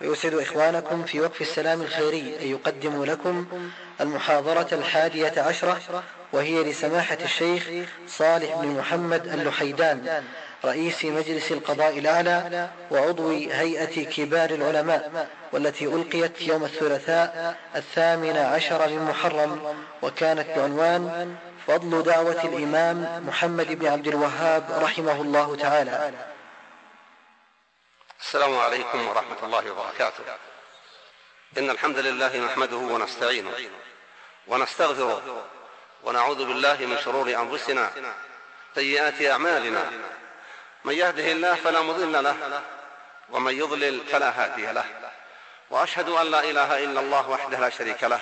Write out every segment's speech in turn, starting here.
ويسعد إخوانكم في وقف السلام الخيري أن يقدموا لكم المحاضرة الحادية عشرة وهي لسماحة الشيخ صالح بن محمد اللحيدان رئيس مجلس القضاء الأعلى وعضو هيئة كبار العلماء والتي ألقيت يوم الثلاثاء الثامن عشر من محرم وكانت بعنوان فضل دعوة الإمام محمد بن عبد الوهاب رحمه الله تعالى. السلام عليكم ورحمة الله وبركاته. إن الحمد لله نحمده ونستعينه ونستغفره ونعوذ بالله من شرور أنفسنا سيئات أعمالنا. من يهده الله فلا مضل له ومن يضلل فلا هادي له. وأشهد أن لا إله إلا الله وحده لا شريك له.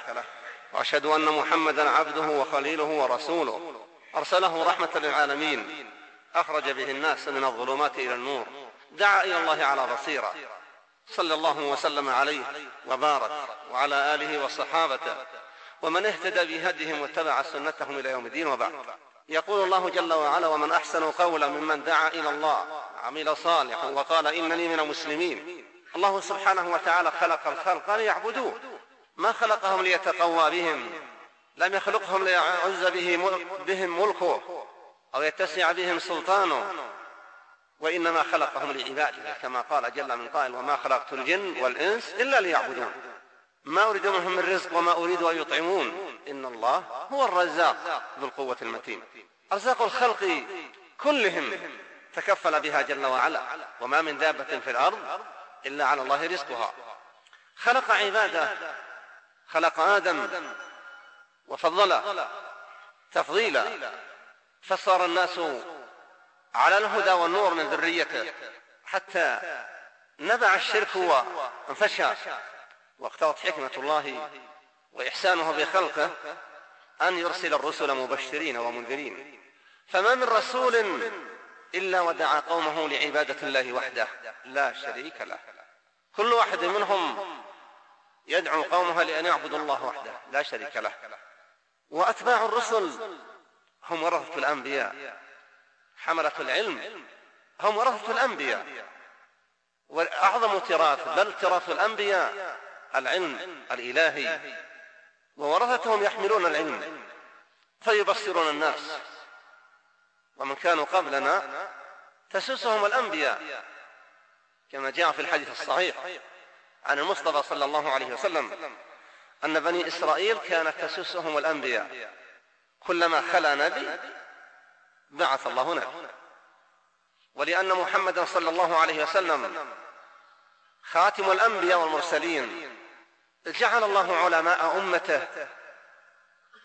وأشهد أن محمدا عبده وخليله ورسوله. أرسله رحمة للعالمين. أخرج به الناس من الظلمات إلى النور. دعا إلى الله على بصيرة. صلى الله وسلم عليه وبارك وعلى آله وصحابته. ومن اهتدى بهديهم واتبع سنتهم إلى يوم الدين وبعد. يقول الله جل وعلا ومن أحسن قولا ممن دعا إلى الله عمل صالحا وقال إنني من المسلمين الله سبحانه وتعالى خلق الخلق ليعبدوه. ما خلقهم ليتقوى بهم لم يخلقهم ليعز بهم ملكه أو يتسع بهم سلطانه. وإنما خلقهم لعباده كما قال جل من قائل وما خلقت الجن والإنس إلا ليعبدون. ما أريد منهم من رزق وما أريد أن يطعمون. إن الله هو الرزاق ذو القوة المتين. أرزاق الخلق كلهم تكفل بها جل وعلا وما من دابة في الأرض إلا على الله رزقها. خلق عباده خلق آدم وفضله تفضيلا فصار الناس على الهدى والنور من ذريته. حتى نبع الشرك وانفشى واقتضت حكمة الله وإحسانه بخلقه أن يرسل الرسل مبشرين ومنذرين. فما من رسول إلا ودعا قومه لعبادة الله وحده. لا شريك له. كل واحد منهم يدعو قومه لأن يعبدوا الله وحده. لا شريك له. وأتباع الرسل هم ورثة الأنبياء. حملة العلم. هم ورثة الأنبياء. وأعظم تراث بل تراث الأنبياء العلم الإلهي. وورثتهم يحملون العلم فيبصرون الناس. ومن كانوا قبلنا تسوسهم الأنبياء. كما جاء في الحديث الصحيح عن المصطفى صلى الله عليه وسلم أن بني إسرائيل كانت تسوسهم الأنبياء. كلما خلا نبي بعث الله نبي ولأن محمدا صلى الله عليه وسلم خاتم الأنبياء والمرسلين جعل الله علماء أمته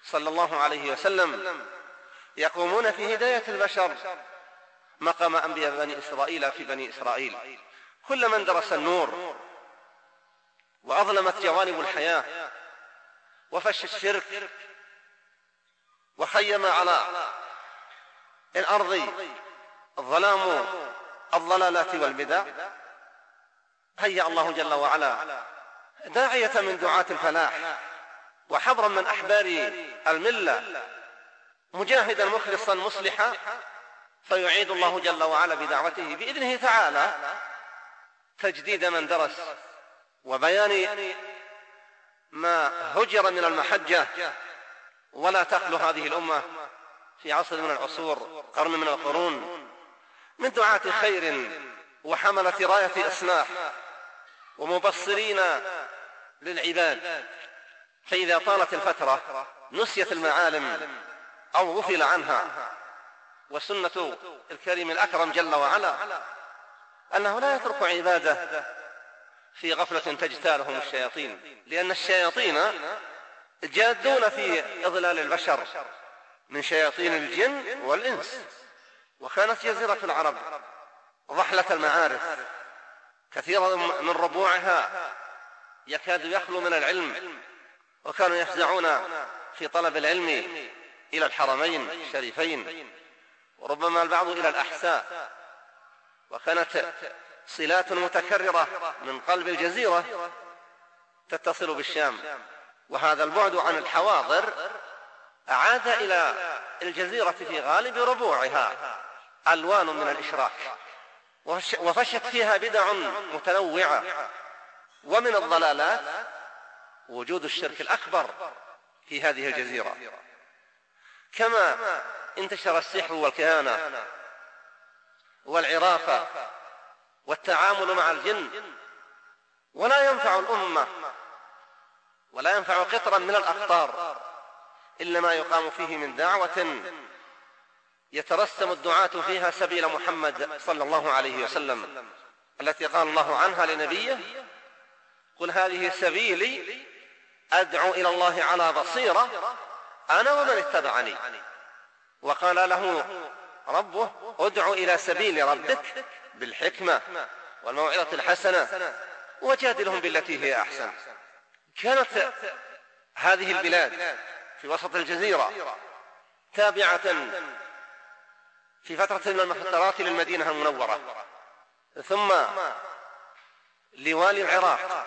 صلى الله عليه وسلم يقومون في هداية البشر مقام أنبياء بني إسرائيل في بني إسرائيل. كل من درس النور وأظلمت جوانب الحياة وفش الشرك وخيم على الأرض الظلام الضلالات والبدع. هيأ الله جل وعلا داعية من دعاة الفلاح وحبرا من أحبار الملة. مجاهدا مخلصا مصلحا فيعيد الله جل وعلا بدعوته بإذنه تعالى. تجديد من درس وبيان ما هجر من المحجة. ولا تخلو هذه الأمة. في عصر من العصور قرن من القرون من دعاة خير وحملة راية إصلاح ومبصرين للعباد. فإذا طالت الفترة نسيت المعالم أو غفل عنها. وسنة الكريم الأكرم جل وعلا أنه لا يترك عباده في غفلة تجتالهم الشياطين لأن الشياطين جادون في إضلال البشر. من شياطين الجن والإنس. وكانت جزيرة العرب ضحلة المعارف كثيرا من ربوعها يكاد يخلو من العلم وكانوا يفزعون في طلب العلم إلى الحرمين الشريفين وربما البعض إلى الأحساء. وكانت صلات متكررة من قلب الجزيرة تتصل بالشام. وهذا البعد عن الحواضر أعاد إلى الجزيرة في غالب ربوعها. ألوان من الإشراك وفشت فيها بدع متنوعة. ومن الضلالات وجود الشرك الأكبر في هذه الجزيرة. كما انتشر السحر والكهانة والعرافة والتعامل مع الجن. ولا ينفع الأمة ولا ينفع قطرا من الأقطار. إلا ما يقام فيه من دعوة يترسم الدعاة فيها سبيل محمد صلى الله عليه وسلم التي قال الله عنها لنبيه قل هذه سبيلي أدعو إلى الله على بصيرة أنا ومن اتبعني. وقال له ربه ادع إلى سبيل ربك بالحكمة والموعظة الحسنة وجادلهم بالتي هي أحسن. كانت هذه البلاد في وسط الجزيرة تابعة في فترة من الفترات للمدينة المنورة. ثم لوالي العراق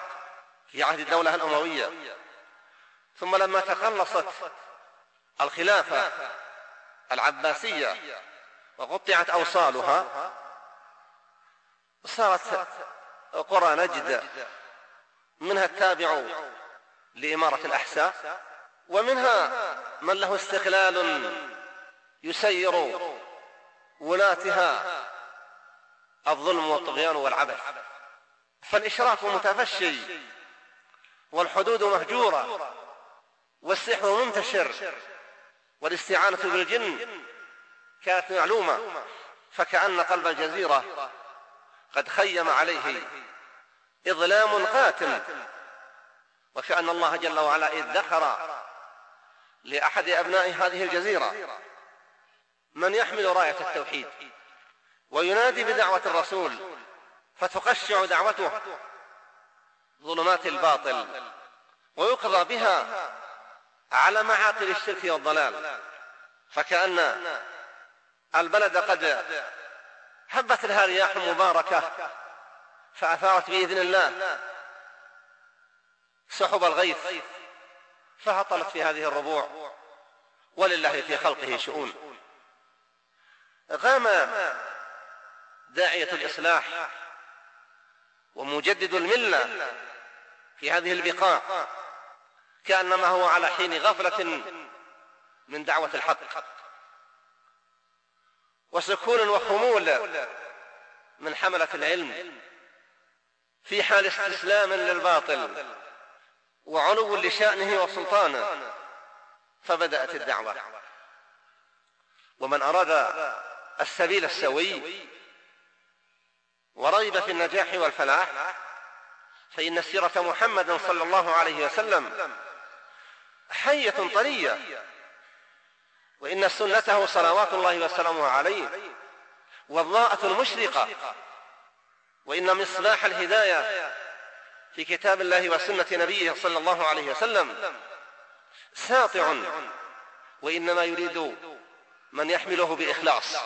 في عهد الدولة الأموية. ثم لما تقلصت الخلافة العباسية وقطعت أوصالها صارت قرى نجد منها التابع لإمارة الأحساء. ومنها من له استقلال يسير ولاتها الظلم والطغيان والعبث. فالإشراف متفشي والحدود مهجورة والسحر منتشر والاستعانة بالجن كانت معلومة فكأن قلب الجزيرة قد خيم عليه إظلام قاتل. وكأن الله جل وعلا إذ ذكر لأحد أبناء هذه الجزيرة من يحمل راية التوحيد وينادي بدعوة الرسول فتقشع دعوته ظلمات الباطل ويقضى بها على معاقل الشرك والضلال. فكأن البلد قد هبت لها رياح مباركة فأثارت بإذن الله سحب الغيث. فهطلت في هذه الربوع. ولله في خلقه شؤون. قام داعية الإصلاح ومجدد الملة في هذه البقاع كأنما هو على حين غفلة من دعوة الحق. وسكون وخمول من حملة العلم في حال استسلام للباطل. وعلو لشأنه وسلطانه فبدأت الدعوة. ومن أراد السبيل السوي ورغب في النجاح والفلاح فإن سيرة محمد صلى الله عليه وسلم حية طرية وإن سنته صلوات الله وسلامه عليه والضاءة المشرقة وإن مصباح الهداية في كتاب الله وسنة نبيه صلى الله عليه وسلم. ساطع وإنما يريد من يحمله بإخلاص.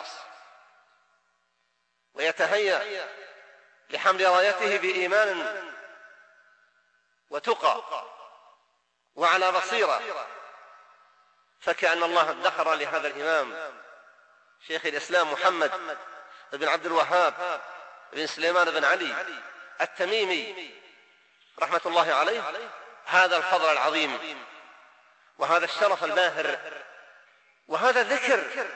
ويتهيأ لحمل رايته بإيمان وتقى وعلى بصيرة. فكأن الله ادخر لهذا الإمام شيخ الإسلام محمد بن عبد الوهاب بن سليمان بن علي التميمي رحمة الله عليه هذا الفضل العظيم وهذا الشرف الباهر وهذا الذكر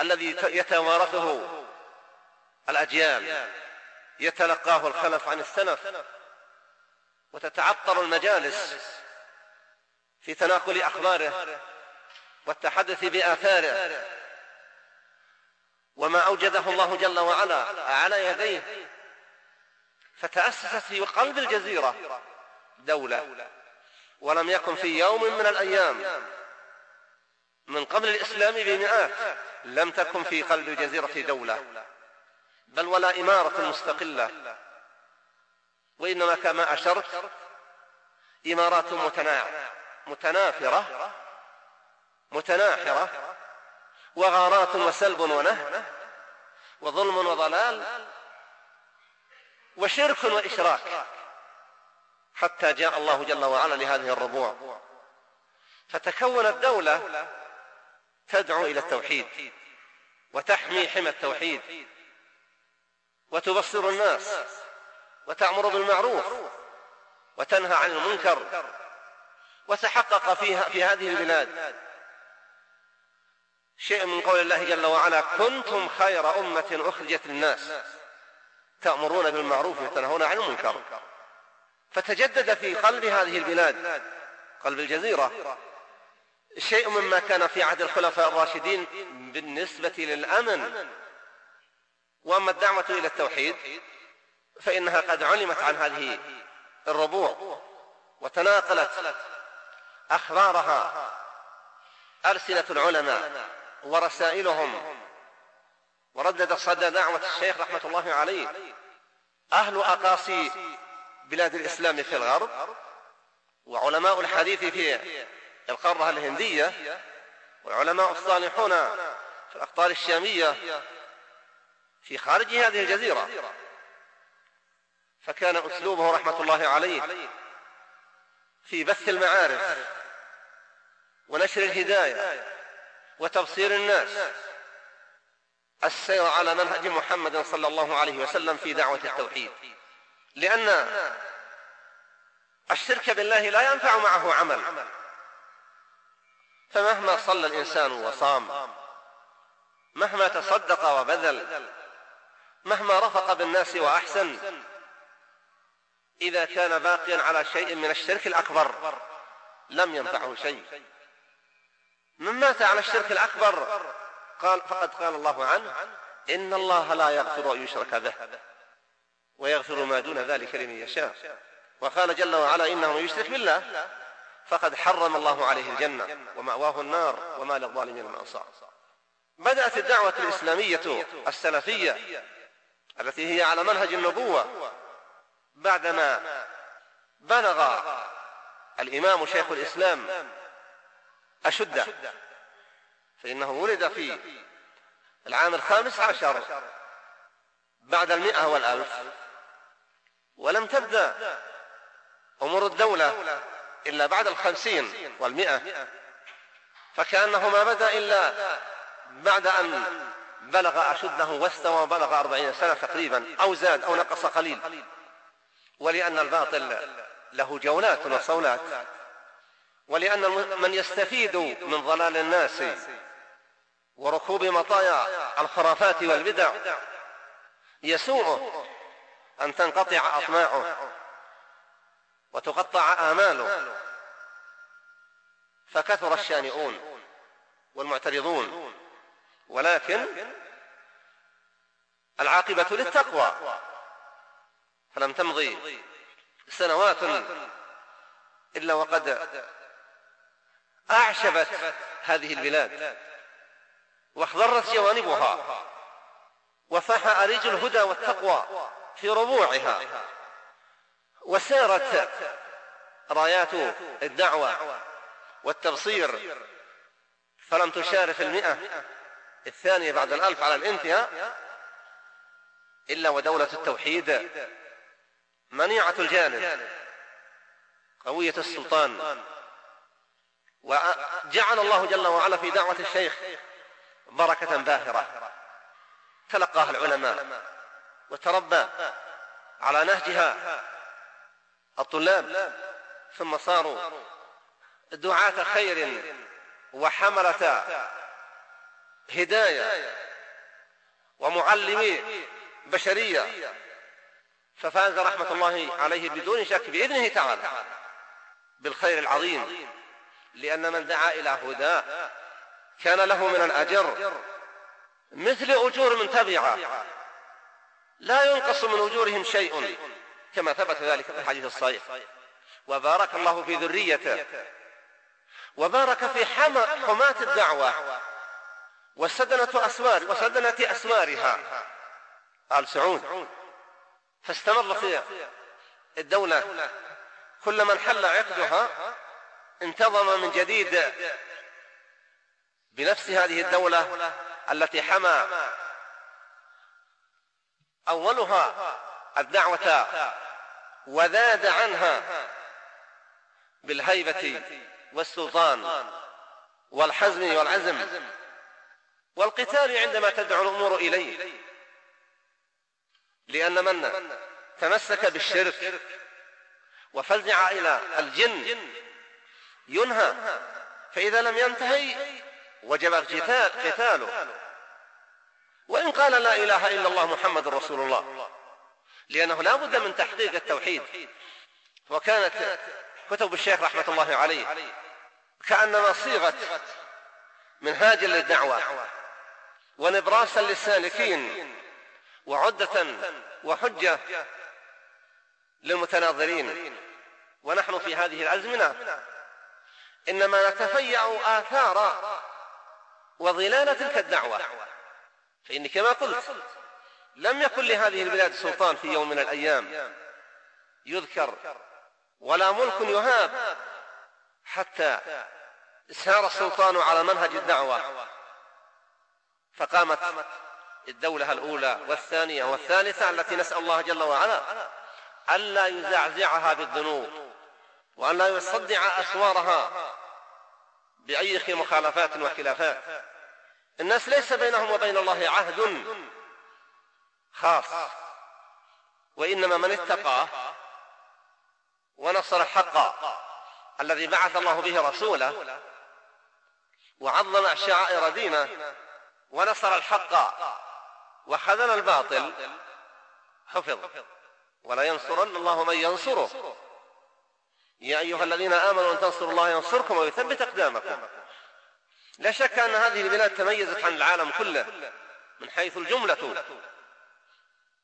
الذي يتوارثه الأجيال يتلقاه الخلف عن السلف وتتعطر المجالس في تناقل أخباره والتحدث بآثاره. وما أوجده الله جل وعلا على يديه فتأسست في قلب الجزيرة. دولة. ولم يكن في يوم من الأيام. من قبل الإسلام بمئات. لم تكن في قلب الجزيرة دولة. بل ولا إمارة مستقلة. وإنما كما أشرت إمارات متنافرة. متناحرة. وغارات وسلب ونهب. وظلم وضلال. وشرك وإشراك. حتى جاء الله جل وعلا لهذه الربوع. فتكونت دولة تدعو إلى التوحيد وتحمي حمى التوحيد وتبصر الناس وتأمر بالمعروف وتنهى عن المنكر وتحقق فيها في هذه البلاد. شيء من قول الله جل وعلا كنتم خير أمة أخرجت للناس. تأمرون بالمعروف وتنهون عن المنكر. فتجدد في قلب هذه البلاد قلب الجزيرة شيء مما كان في عهد الخلفاء الراشدين بالنسبة للأمن. وأما الدعوة إلى التوحيد فإنها قد علمت عن هذه الربوع وتناقلت أخبارها ألسنة العلماء ورسائلهم وردد صدى دعوة الشيخ رحمة الله عليه. أهل أقاصي بلاد الإسلام في الغرب وعلماء الحديث في القارة الهندية والعلماء الصالحون في الأقطار الشامية في خارج هذه الجزيرة. فكان أسلوبه رحمة الله عليه في بث المعارف ونشر الهداية وتبصير الناس. السير على منهج محمد صلى الله عليه وسلم في دعوة التوحيد. لأن الشرك بالله لا ينفع معه عمل. فمهما صلى الإنسان وصام مهما تصدق وبذل مهما رفق بالناس وأحسن إذا كان باقيا على شيء من الشرك الأكبر لم ينفعه شيء. من مات على الشرك الأكبر قال فقد قال الله عنه إن الله لا يغفر أن يشرك به ويغفر ما دون ذلك لمن يشاء. وقال جل وعلا إنه من يشرك بالله فقد حرم الله عليه الجنة ومأواه النار وما للظالمين من أنصار. بدأت الدعوة الإسلامية السلفية التي هي على منهج النبوة بعدما بلغ الإمام شيخ الإسلام أشده. فإنه ولد في العام الخامس عشر بعد المئة والألف ولم تبدأ أمور الدولة إلا بعد الخمسين والمئة فكأنه ما بدأ إلا بعد أن بلغ أشده واستوى وبلغ أربعين سنة تقريبا أو زاد أو نقص قليل ولأن الباطل له جولات وصولات. ولأن من يستفيد من ضلال الناس وركوب مطايا الخرافات والبدع. يسوءه أن تنقطع أطماعه وتقطع آماله. فكثر الشانئون والمعترضون. ولكن العاقبة للتقوى. فلم تمضي سنوات إلا وقد أعشبت هذه البلاد. واخضرت جوانبها. وفاح أريج الهدى والتقوى في ربوعها. وسارت رايات الدعوة والتبصير. فلم تشارف المئة الثانية بعد الألف على الانتهاء إلا ودولة التوحيد. منيعة الجانب قوية السلطان. وجعل الله جل وعلا في دعوة الشيخ بركة باهرة. تلقاها العلماء وتربى على نهجها الطلاب ثم صاروا دعاة خير وحملة هداية ومعلمي بشرية. ففاز رحمة الله عليه بدون شك بإذنه تعالى بالخير العظيم لأن من دعا إلى هدى كان له من الأجر مثل أجور من تبعه. لا ينقص من أجورهم شيء كما ثبت ذلك في الحديث الصحيح. وبارك الله في ذريته. وبارك في حماة الدعوة. وسدنة أسوار وسدنة أسوارها. آل سعود فاستمر في الدولة. كل من حل عقدها انتظم من جديد بنفس هذه الدولة التي حمى أولها الدعوة وذاد عنها بالهيبة والسلطان والحزم والعزم والقتال عندما تدعو الأمور إليه. لأن من تمسك بالشرك وفزع إلى الجن ينهى فإذا لم ينتهي وجب قتاله. وإن قال لا إله إلا الله محمد رسول الله. لأنه لا بد من تحقيق التوحيد. وكانت كتب الشيخ رحمة الله عليه كأنما صيغت منهاجا للدعوة ونبراسا للسالكين وعدة وحجة للمتناظرين. ونحن في هذه الأزمنة إنما نتفيأ آثار وظلال تلك الدعوة. فإني كما قلت لم يكن لهذه البلاد سلطان في يوم من الأيام. يذكر ولا ملك يهاب حتى سار السلطان على منهج الدعوة. فقامت الدولة الأولى والثانية والثالثة التي نسأل الله جل وعلا ألا يزعزعها بالذنوب وأن لا يصدع أسوارها بأي مخالفات وخلافات. الناس ليس بينهم وبين الله عهد خاص. وإنما من اتقى ونصر الحق الذي بعث الله به رسوله وعظم شعائر دينه ونصر الحق وخذل الباطل حفظ. ولا ينصرن الله من ينصره. يا أيها الذين آمنوا أن تنصروا الله ينصركم ويثبت أقدامكم. لا شك أن هذه البلاد تميزت عن العالم كله من حيث الجملة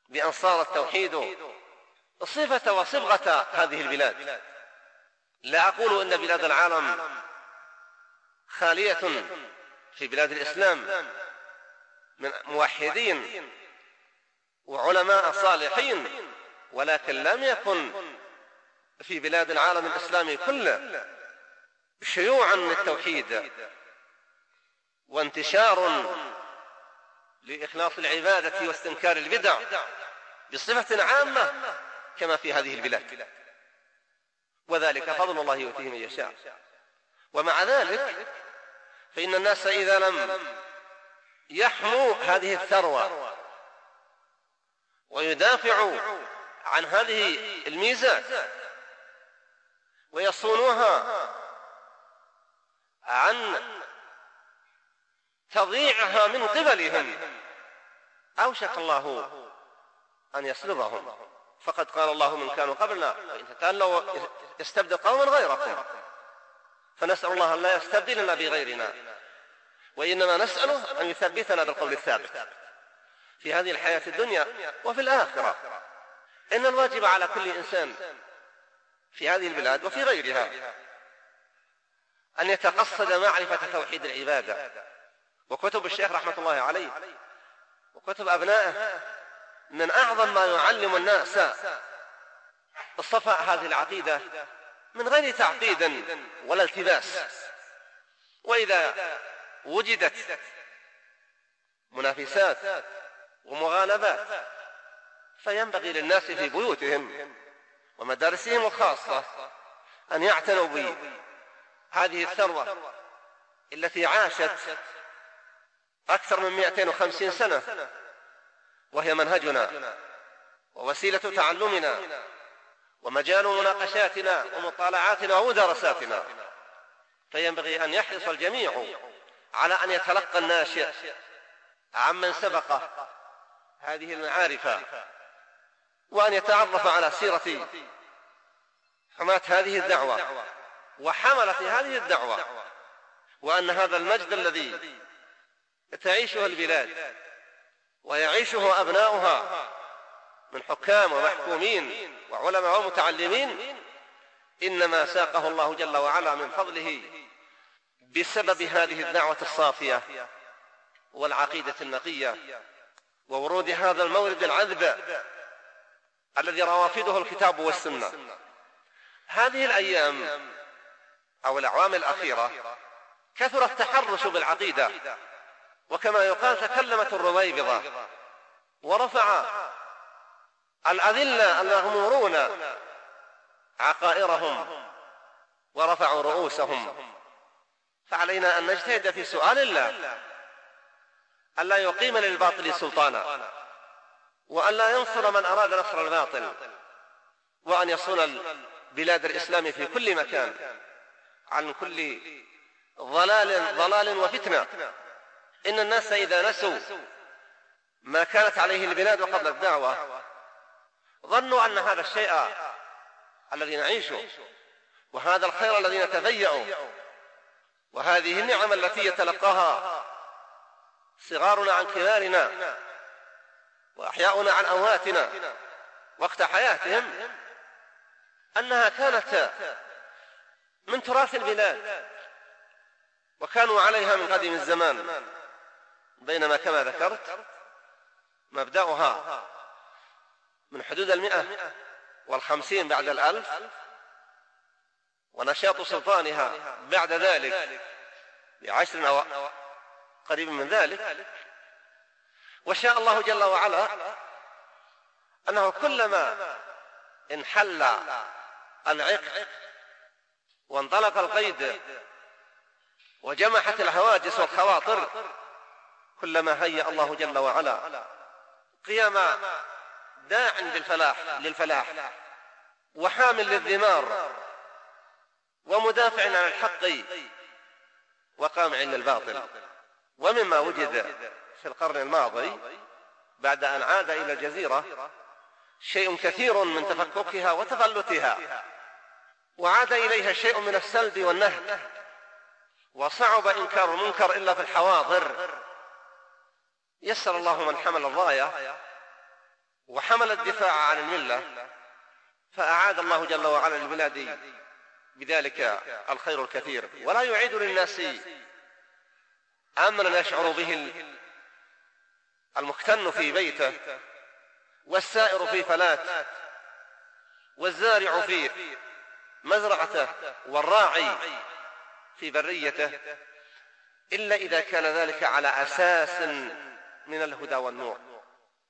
بأن صار التوحيد صفة وصبغة هذه البلاد. لا أقول إن بلاد العالم خالية في بلاد الإسلام من موحدين وعلماء صالحين ولكن لم يكن في بلاد العالم الإسلامي كله شيوعا للتوحيد وانتشار لإخلاص العبادة واستنكار البدع بصفة عامة كما في هذه البلاد. وذلك فضل الله يؤتيه من يشاء. ومع ذلك فإن الناس إذا لم يحموا هذه الثروة ويدافعوا عن هذه الميزات ويصونوها عن تضييعها من قبلهم. أوشك الله أن يسلبهم. فقد قال الله من كانوا قبلنا وإن تتألوا يستبدل قوما غيركم. فنسأل الله أن لا يستبدلنا بغيرنا. وإنما نسأله أن يثبتنا بالقول الثابت في هذه الحياة الدنيا وفي الآخرة. إن الواجب على كل إنسان في هذه البلاد وفي غيرها أن يتقصد معرفة توحيد العبادة. وكتب الشيخ رحمة الله عليه وكتب أبنائه من أعظم ما يعلم الناس الصفاء هذه العقيدة من غير تعقيد ولا التباس. وإذا وجدت منافسات ومغالبات فينبغي للناس في بيوتهم ومدارسهم الخاصة أن يعتنوا بهذه الثروة التي عاشت أكثر من 250 سنة وهي منهجنا ووسيلة تعلمنا ومجال مناقشاتنا ومطالعاتنا ومدارساتنا فينبغي أن يحرص الجميع على أن يتلقى الناشئ عمن سبق هذه المعارف. وأن يتعرف على سيرة حماة هذه الدعوة وحملة هذه الدعوة وأن هذا المجد الذي تعيشه البلاد ويعيشه أبناؤها من حكام ومحكومين وعلماء ومتعلمين إنما ساقه الله جل وعلا من فضله بسبب هذه الدعوة الصافية والعقيدة النقية وورود هذا المورد العذب الذي روافده الكتاب والسنة. هذه الأيام أو الأعوام الأخيرة كثر التحرش بالعقيدة وكما يقال تكلمت الرويبضة ورفع الأذلة المغمورون عقائرهم ورفعوا رؤوسهم. فعلينا أن نجتهد في سؤال الله ألا يقيم للباطل سلطانا. وأن لا ينصر من أراد نصر الباطل وأن يصون بلاد الإسلام في كل مكان عن كل ضلال ضلال وفتنة. إن الناس إذا نسوا ما كانت عليه البلاد قبل الدعوة ظنوا أن هذا الشيء الذي نعيشه وهذا الخير الذي نتفيأ وهذه النعم التي يتلقاها صغارنا عن كبارنا وأحياؤنا عن أمواتنا وقت حياتهم أنها كانت من تراث البلاد وكانوا عليها من قديم الزمان بينما كما ذكرت مبدأها من حدود المئة والخمسين بعد الألف ونشاط سلطانها بعد ذلك بعشر أو قريب من ذلك. وشاء الله جل وعلا أنه كلما انحل العقد وانطلق القيد وجمحت الهواجس والخواطر كلما هيأ الله جل وعلا قيام داع بالفلاح للفلاح وحامل للذمار ومدافع عن الحق وقامع للباطل ومما وجد في القرن الماضي بعد أن عاد إلى الجزيرة شيء كثير من تفككها وتفلتها وعاد إليها شيء من السلب والنهب وصعب إنكار المنكر إلا في الحواضر. يسر الله من حمل الراية وحمل الدفاع عن الملة فأعاد الله جل وعلا للبلاد بذلك الخير الكثير. ولا يعيد للناس أمرا يشعر به المختن في بيته والسائر في فلات والزارع في مزرعته والراعي في بريته إلا إذا كان ذلك على أساس من الهدى والنور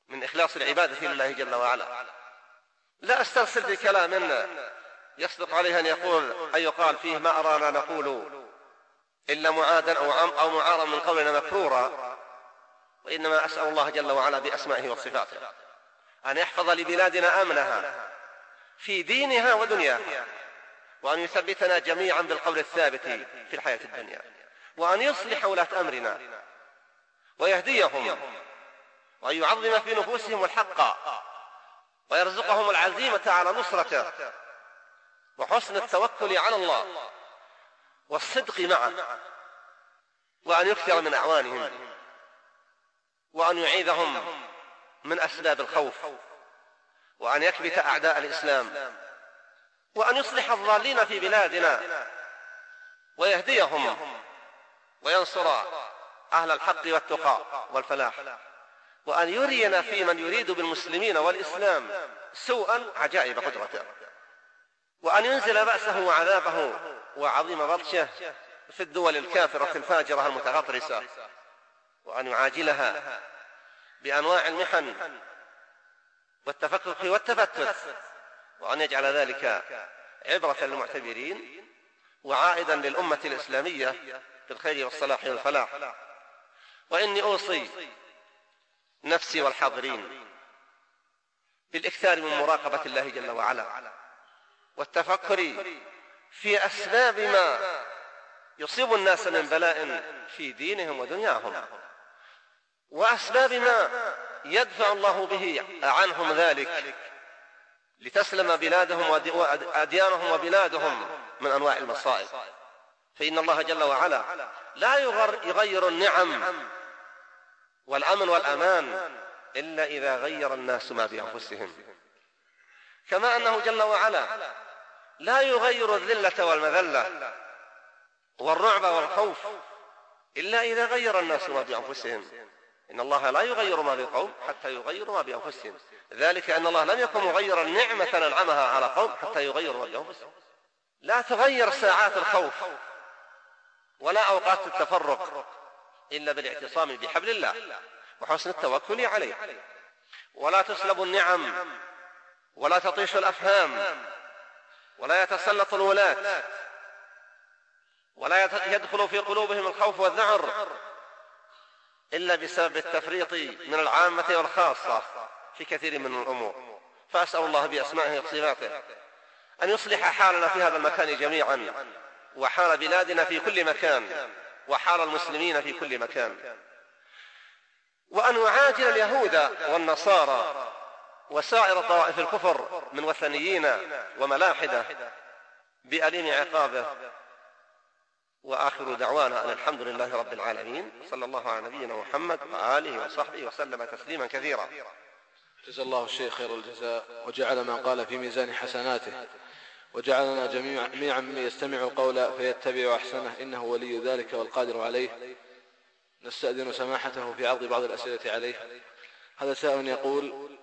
من إخلاص العبادة لله جل وعلا. لا أسترسل بكلام يصدق عليه أن يقول أن يقال فيه ما أرانا نقول إلا معادا أو أو معارا من قولنا مكرورا. وإنما أسأل الله جل وعلا بأسمائه وصفاته. أن يحفظ لبلادنا أمنها في دينها ودنياها وأن يثبتنا جميعا بالقول الثابت في الحياة الدنيا وأن يصلح ولاة أمرنا ويهديهم وأن يعظم في نفوسهم الحق ويرزقهم العزيمة على نصرته وحسن التوكل على الله والصدق معه وأن يكثر من أعوانهم. وأن يعيذهم من أسباب الخوف وأن يكبت أعداء الإسلام وأن يصلح الضالين في بلادنا ويهديهم وينصر أهل الحق والتقى والفلاح وأن يرينا في من يريد بالمسلمين والإسلام سوءا عجائب قدرته وأن ينزل بأسه وعذابه وعظيم بطشه في الدول الكافرة الفاجرة المتغطرسة وأن يعاجلها بأنواع المحن والتفكك والتفتت وأن يجعل ذلك عبرة للمعتبرين وعائدا للأمة الإسلامية بالخير والصلاح والفلاح. وإني أوصي نفسي والحاضرين بالإكثار من مراقبة الله جل وعلا والتفكر في أسباب ما يصيب الناس من بلاء في دينهم ودنياهم. وأسباب ما يدفع الله به عنهم ذلك لتسلم بلادهم وأديانهم وبلادهم من أنواع المصائب. فإن الله جل وعلا لا يغير النعم والأمن والأمان إلا إذا غير الناس ما بأنفسهم كما أنه جل وعلا لا يغير الذلة والمذلة والرعب والخوف إلا إذا غير الناس ما بأنفسهم إن الله لا يغير ما بقوم حتى يغيروا ما بأنفسهم. ذلك أن الله لم يكن مغيرا نعمة أنعمها على قوم حتى يغيروا ما بأنفسهم. لا تغير ساعات الخوف ولا أوقات التفرق إلا بالاعتصام بحبل الله وحسن التوكل عليه. ولا تسلب النعم ولا تطيش الأفهام ولا يتسلط الولاة ولا يدخل في قلوبهم الخوف والذعر إلا بسبب التفريط من العامة والخاصة في كثير من الأمور. فأسأل الله بأسمائه وصفاته أن يصلح حالنا في هذا المكان جميعا وحال بلادنا في كل مكان وحال المسلمين في كل مكان. وأن يعاجل اليهود والنصارى وسائر طوائف الكفر من وثنيين وملاحدة بأليم عقابه. وآخر دعوانا أن الحمد لله رب العالمين صلى الله على نبينا محمد وآله وصحبه وسلم تسليما كثيرا. جزا الله الشيخ خير الجزاء وجعل ما قال في ميزان حسناته. وجعلنا جميعا ممن يستمع قولا فيتبع أحسنه إنه ولي ذلك والقادر عليه. نستأذن سماحته في عرض بعض الأسئلة عليه. هذا سائل يقول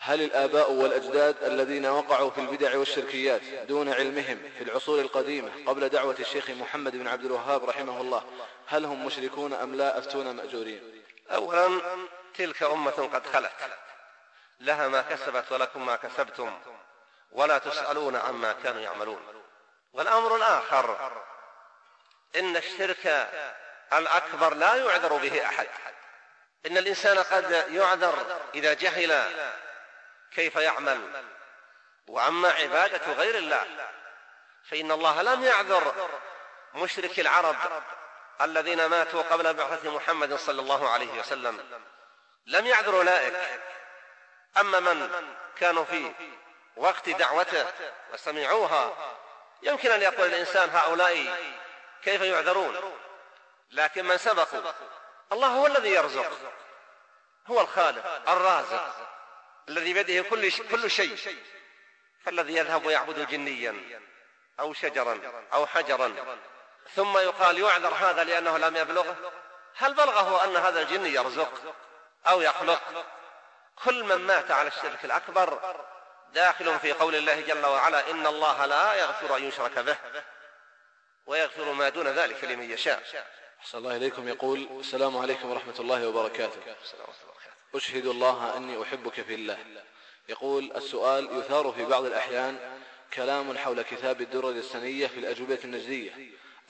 هل الآباء والأجداد الذين وقعوا في البدع والشركيات دون علمهم في العصور القديمة قبل دعوة الشيخ محمد بن عبد الوهاب رحمه الله هل هم مشركون أم لا أفتون مأجورين؟ أولا تلك أمة قد خلت. لها ما كسبت ولكم ما كسبتم ولا تسألون عما كانوا يعملون. والأمر الآخر إن الشرك الأكبر لا يعذر به أحد. إن الإنسان قد يعذر إذا جهل كيف يعمل؟ وأما عبادة غير الله فإن الله لم يعذر مشرك العرب الذين ماتوا قبل بعثة محمد صلى الله عليه وسلم. لم يعذر أولئك. أما من كانوا في وقت دعوته وسمعوها يمكن أن يقول الإنسان هؤلاء كيف يعذرون؟ لكن من سبقوا؟ الله هو الذي يرزق هو الخالق الرازق. الذي بيده كل كل شيء. فالذي يذهب ويعبد جنيا أو شجرا أو حجرا. ثم يقال يعذر هذا لأنه لم يبلغه. هل بلغه أن هذا الجن يرزق أو يخلق؟ كل من مات على الشرك الأكبر داخل في قول الله جل وعلا إن الله لا يغفر أن يشرك به ويغفر ما دون ذلك لمن يشاء. أحسن الله إليكم. يقول السلام عليكم ورحمة الله وبركاته. أشهد الله أني أحبك في الله. يقول السؤال يثار في بعض الأحيان كلام حول كتاب الدرر السنية في الأجوبة النجدية.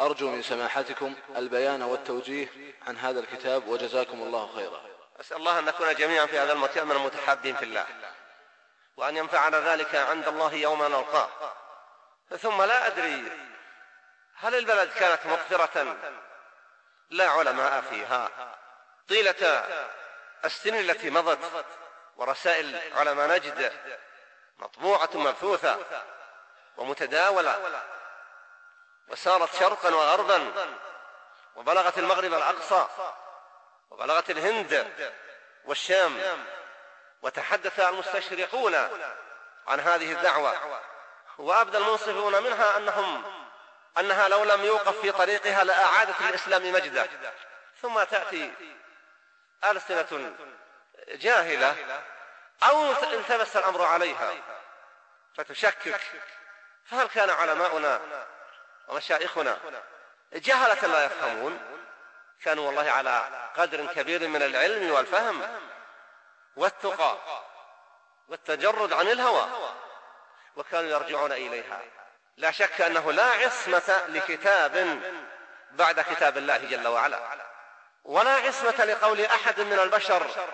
أرجو من سماحتكم البيان والتوجيه عن هذا الكتاب وجزاكم الله خيرا. أسأل الله أن نكون جميعا في هذا المكان من المتحابين في الله وأن ينفعنا ذلك عند الله يوم نلقاه. ثم لا أدري هل البلد كانت مقفرة لا علماء فيها. طيلة السنين التي مضت ورسائل علماء نجد مطبوعة مبثوثة ومتداولة وسارت شرقا وغربا وبلغت المغرب الأقصى وبلغت الهند والشام وتحدث المستشرقون عن هذه الدعوة وأبدى المنصفون منها أنهم أنها لو لم يوقف في طريقها لأعادت الإسلام مجده ثم تأتي ألسنة جاهلة أو التبس الأمر عليها. فتشكك. فهل كان علماؤنا ومشايخنا جهلة لا يفهمون؟ كانوا والله على قدر كبير من العلم والفهم والتقى والتجرد عن الهوى وكانوا يرجعون إليها. لا شك أنه لا عصمة لكتاب بعد كتاب الله جل وعلا. ولا عصمة لقول أحد من البشر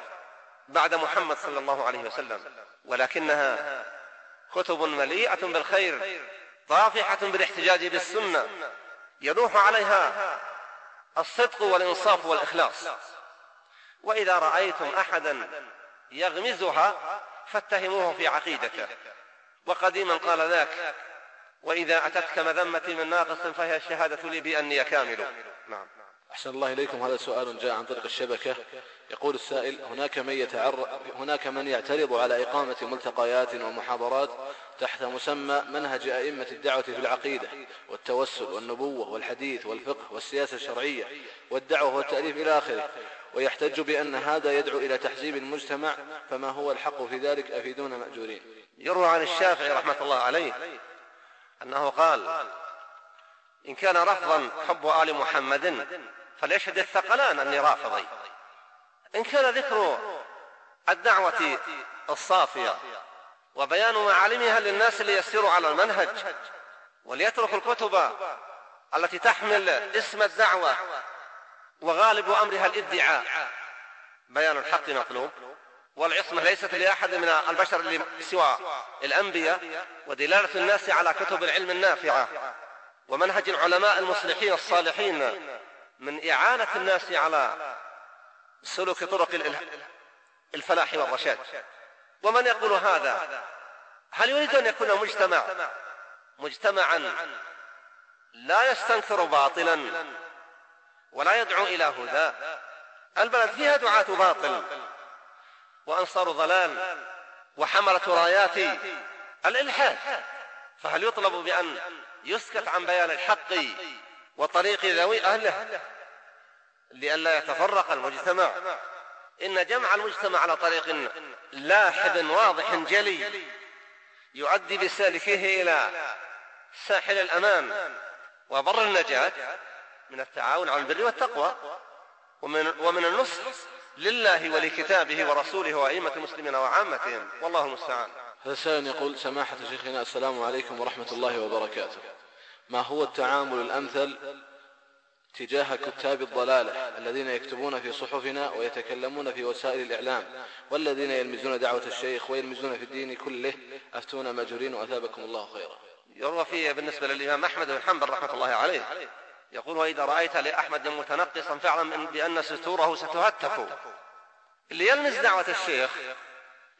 بعد محمد صلى الله عليه وسلم ولكنها كتب مليئة بالخير طافحة بالاحتجاج بالسنة يلوح عليها الصدق والإنصاف والإخلاص. وإذا رأيتم أحدا يغمزها فاتهموه في عقيدته. وقديما قال ذاك وإذا أتتك مذمة من ناقص فهي الشهادة لي بأني كامل. نعم. أحسن الله إليكم. هذا سؤال جاء عن طريق الشبكة. يقول السائل هناك من يتعرض هناك من يعترض على إقامة ملتقيات ومحاضرات تحت مسمى منهج أئمة الدعوة في العقيدة والتوسل والنبوة والحديث والفقه والسياسة الشرعية والدعوة والتأليف إلى آخره. ويحتج بأن هذا يدعو إلى تحزيب المجتمع فما هو الحق في ذلك؟ أفيدون مأجورين. يروى عن الشافعي رحمة الله عليه أنه قال إن كان رفضا حب آل محمد فليشهد الثقلان أني رافضي. إن كان ذكر الدعوة الصافية وبيان معالمها للناس ليسيروا على المنهج وليتركوا الكتب التي تحمل اسم الدعوة وغالب أمرها الإدعاء. بيان الحق مطلوب والعصمة ليست لأحد من البشر سوى الأنبياء ودلالة الناس على كتب العلم النافعة ومنهج العلماء المصلحين الصالحين من إعانة الناس على سلوك طرق الفلاح والرشاد. ومن يقول هذا؟ هل يريد أن يكون مجتمع؟ مجتمعا لا يستنكر باطلا ولا يدعو إلى هدى. البلد فيها دعاة باطل وأنصار ضلال وحملة رايات الإلحاد. فهل يطلب بأن يسكت عن بيان الحق وطريق ذوي أهله لئلا يتفرق المجتمع. إن جمع المجتمع على طريق لاحد واضح جلي يؤدي بسالكيه إلى ساحل الأمان وبر النجاة من التعاون على البر والتقوى ومن, ومن النصح لله ولكتابه ورسوله وأئمة المسلمين وعامتهم. والله المستعان. سائل يقول سماحة شيخنا السلام عليكم ورحمة الله وبركاته. ما هو التعامل الأمثل تجاه كتاب الضلالة الذين يكتبون في صحفنا ويتكلمون في وسائل الإعلام والذين يلمزون دعوة الشيخ ويلمزون في الدين كله؟ أفتونا مأجورين وأثابكم الله خيرا. يروى فيه بالنسبة للإمام أحمد بن حنبل رحمة الله عليه يقول وإذا رأيت لأحمد متنقصا فاعلم بأن ستوره ستهتك اللي يلمز دعوة الشيخ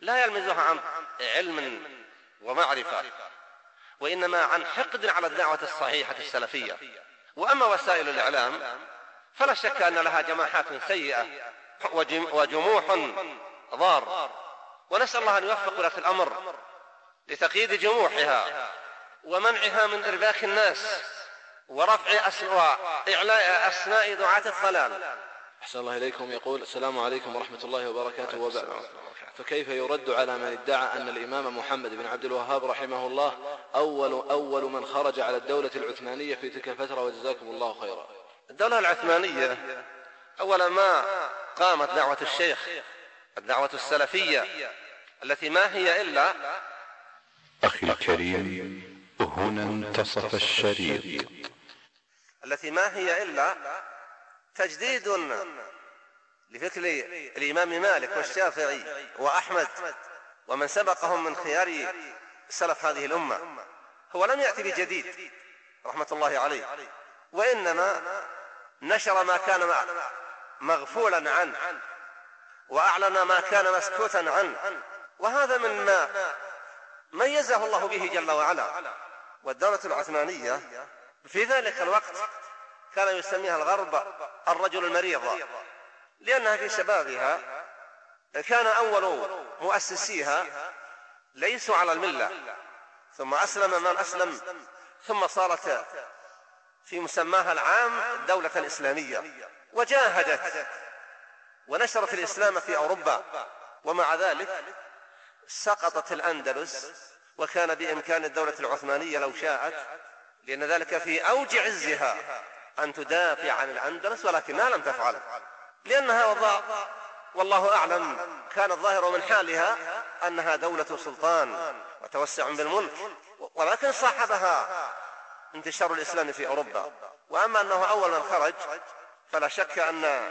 لا يلمزها عن علم ومعرفة. وإنما عن حقد على الدعوة الصحيحة السلفية. وأما وسائل الإعلام فلا شك أن لها جماحات سيئة وجموح ضار. ونسأل الله أن يوفق ولاة الأمر لتقييد جموحها ومنعها من إرباك الناس ورفع أسواء إعلاء أسماء دعاة الضلال. أحسن الله إليكم. يقول السلام عليكم ورحمة الله وبركاته. وبعد. فكيف يرد على من ادعى أن الإمام محمد بن عبد الوهاب رحمه الله أول أول من خرج على الدولة العثمانية في تلك الفترة وجزاكم الله خيرا؟ الدولة العثمانية أول ما قامت دعوة الشيخ الدعوة السلفية التي ما هي إلا أخي الكريم هنا انتصف الشريط. التي ما هي إلا تجديد لفكر الإمام مالك والشافعي وأحمد ومن سبقهم من خيار سلف هذه الأمة. هو لم يأتي بجديد رحمة الله عليه وإنما نشر ما كان مغفولا عنه وأعلن ما كان مسكوتا عنه. وهذا مما ميزه الله به جل وعلا. والدولة العثمانية في ذلك الوقت كان يسميها الغرب الرجل المريض لأنها في شبابها كان أول مؤسسيها ليسوا على الملة. ثم أسلم من أسلم ثم صارت في مسماها العام دولة إسلامية. وجاهدت ونشرت الإسلام في أوروبا. ومع ذلك سقطت الأندلس. وكان بإمكان الدولة العثمانية لو شاءت لأن ذلك في أوج عزها. أن تدافع عن الأندلس ولكنها لم تفعل. لأنها وضع والله أعلم كان الظاهر من حالها أنها دولة سلطان وتوسع بالملك ولكن صاحبها انتشار الإسلام في أوروبا. وأما أنه أول من خرج فلا شك أن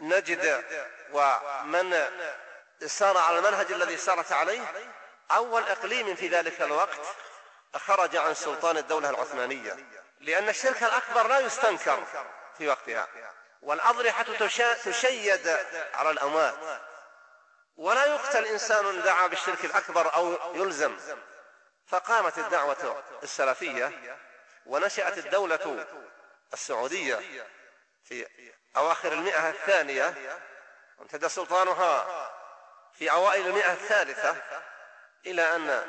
نجد ومن سار على المنهج الذي سارت عليه أول إقليم في ذلك الوقت خرج عن سلطان الدولة العثمانية. لأن الشرك الأكبر لا يستنكر في وقتها. والأضرحة تشيد على الأموات. ولا يقتل إنسان دعا بالشرك الأكبر أو يلزم. فقامت الدعوة السلفية ونشأت الدولة السعودية في أواخر المئة الثانية. وامتد سلطانها في أوائل المئة الثالثة إلى أن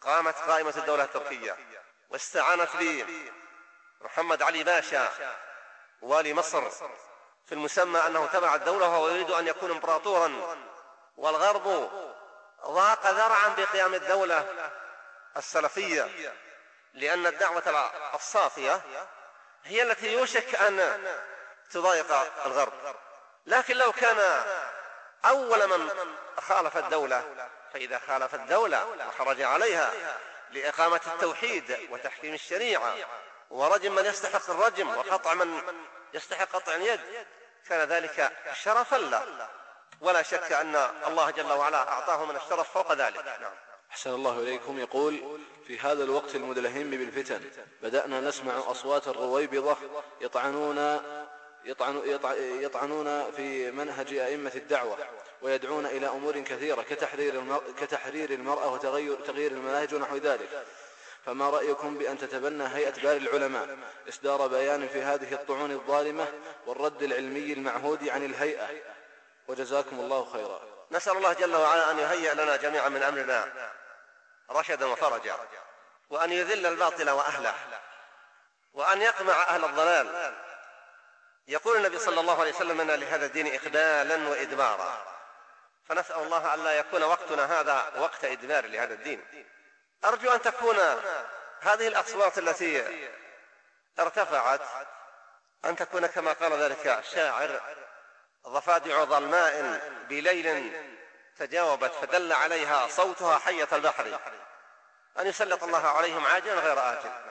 قامت قائمة الدولة التركية. واستعانت بمحمد علي باشا والي مصر في المسمى أنه تبع الدولة وهو يريد أن يكون امبراطورا. والغرب ضاق ذرعا بقيام الدولة السلفية لأن الدعوة الصافية هي التي يوشك أن تضايق الغرب. لكن لو كان أول من خالف الدولة فإذا خالف الدولة وخرج عليها لإقامة التوحيد وتحكيم الشريعة ورجم من يستحق الرجم وقطع من يستحق قطع اليد. كان ذلك شرفا له. ولا شك أن الله جل وعلا أعطاه من الشرف فوق ذلك. نعم. أحسن الله إليكم. يقول في هذا الوقت المدلهم بالفتن بدأنا نسمع أصوات الرويبضة يطعنون يطعن يطعنون في منهج أئمة الدعوة ويدعون إلى أمور كثيرة كتحرير المرأة, كتحرير المرأة تغيير المناهج ونحو ذلك. فما رأيكم بأن تتبنى هيئة بار العلماء إصدار بيان في هذه الطعون الظالمة والرد العلمي المعهود عن الهيئة؟ وجزاكم الله خيرا. نسأل الله جل وعلا أن يهيئ لنا جميعا من أمرنا رشدا وفرجا وأن يذل الباطل وأهله وأن يقمع أهل الضلال. يقول النبي صلى الله عليه وسلم أن لهذا الدين إقبالا وإدبارا. فنسأل الله أن لا يكون وقتنا هذا وقت إدبار لهذا الدين. أرجو أن تكون هذه الأصوات التي ارتفعت أن تكون كما قال ذلك الشاعر ضفادع ظلماء بليل تجاوبت فدل عليها صوتها حية البحر. أن يسلط الله عليهم عاجلا غير آجل.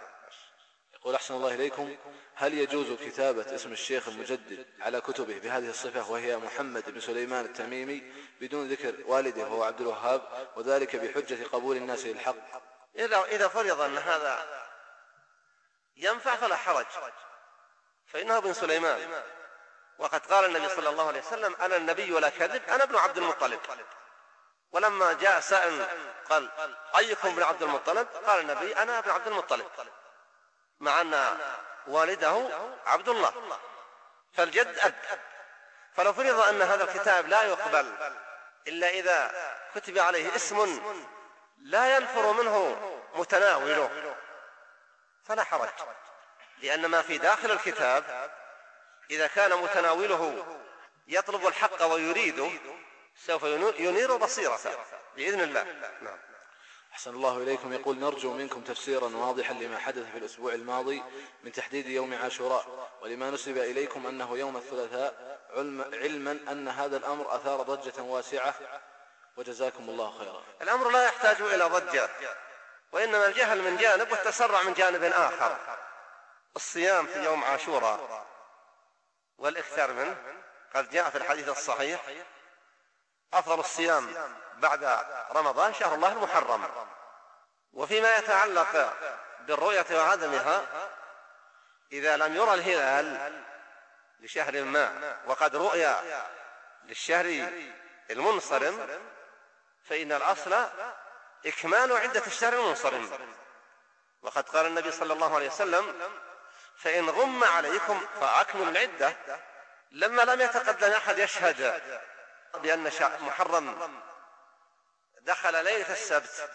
يقول أحسن الله إليكم هل يجوز كتابة اسم الشيخ المجدد على كتبه بهذه الصفة وهي محمد بن سليمان التميمي بدون ذكر والده وهو عبد الوهاب وذلك بحجة قبول الناس للحق؟ إذا إذا فرض أن هذا ينفع فلا حرج فإنه ابن سليمان. وقد قال النبي صلى الله عليه وسلم أنا النبي ولا كذب أنا ابن عبد المطلب. ولما جاء سائل قال أيكم ابن عبد المطلب؟ قال النبي أنا ابن عبد المطلب. مع أن والده عبد الله فالجد أب. فلو فرض أن هذا الكتاب لا يقبل إلا إذا كتب عليه اسم لا ينفر منه متناوله. فلا حرج. لأن ما في داخل الكتاب إذا كان متناوله يطلب الحق ويريده سوف ينير بصيرته بإذن الله. نعم. أحسن الله إليكم. يقول نرجو منكم تفسيرا واضحا لما حدث في الأسبوع الماضي من تحديد يوم عاشوراء ولما نسب إليكم أنه يوم الثلاثاء علما أن هذا الأمر أثار ضجة واسعة. وجزاكم الله خيرا. الأمر لا يحتاج إلى ضجة وإنما الجهل من جانب والتسرع من جانب آخر. الصيام في يوم عاشوراء والإكثار منه قد جاء في الحديث الصحيح أفضل الصيام بعد رمضان شهر الله المحرم. وفيما يتعلق بالرؤية وعدمها إذا لم يرى الهلال لشهر ما وقد رؤي للشهر المنصرم فإن الأصل إكمال عدة الشهر المنصرم. وقد قال النبي صلى الله عليه وسلم فإن غم عليكم فأكملوا العدة لما لم يتقدم أحد يشهد بأن محرم دخل ليلة السبت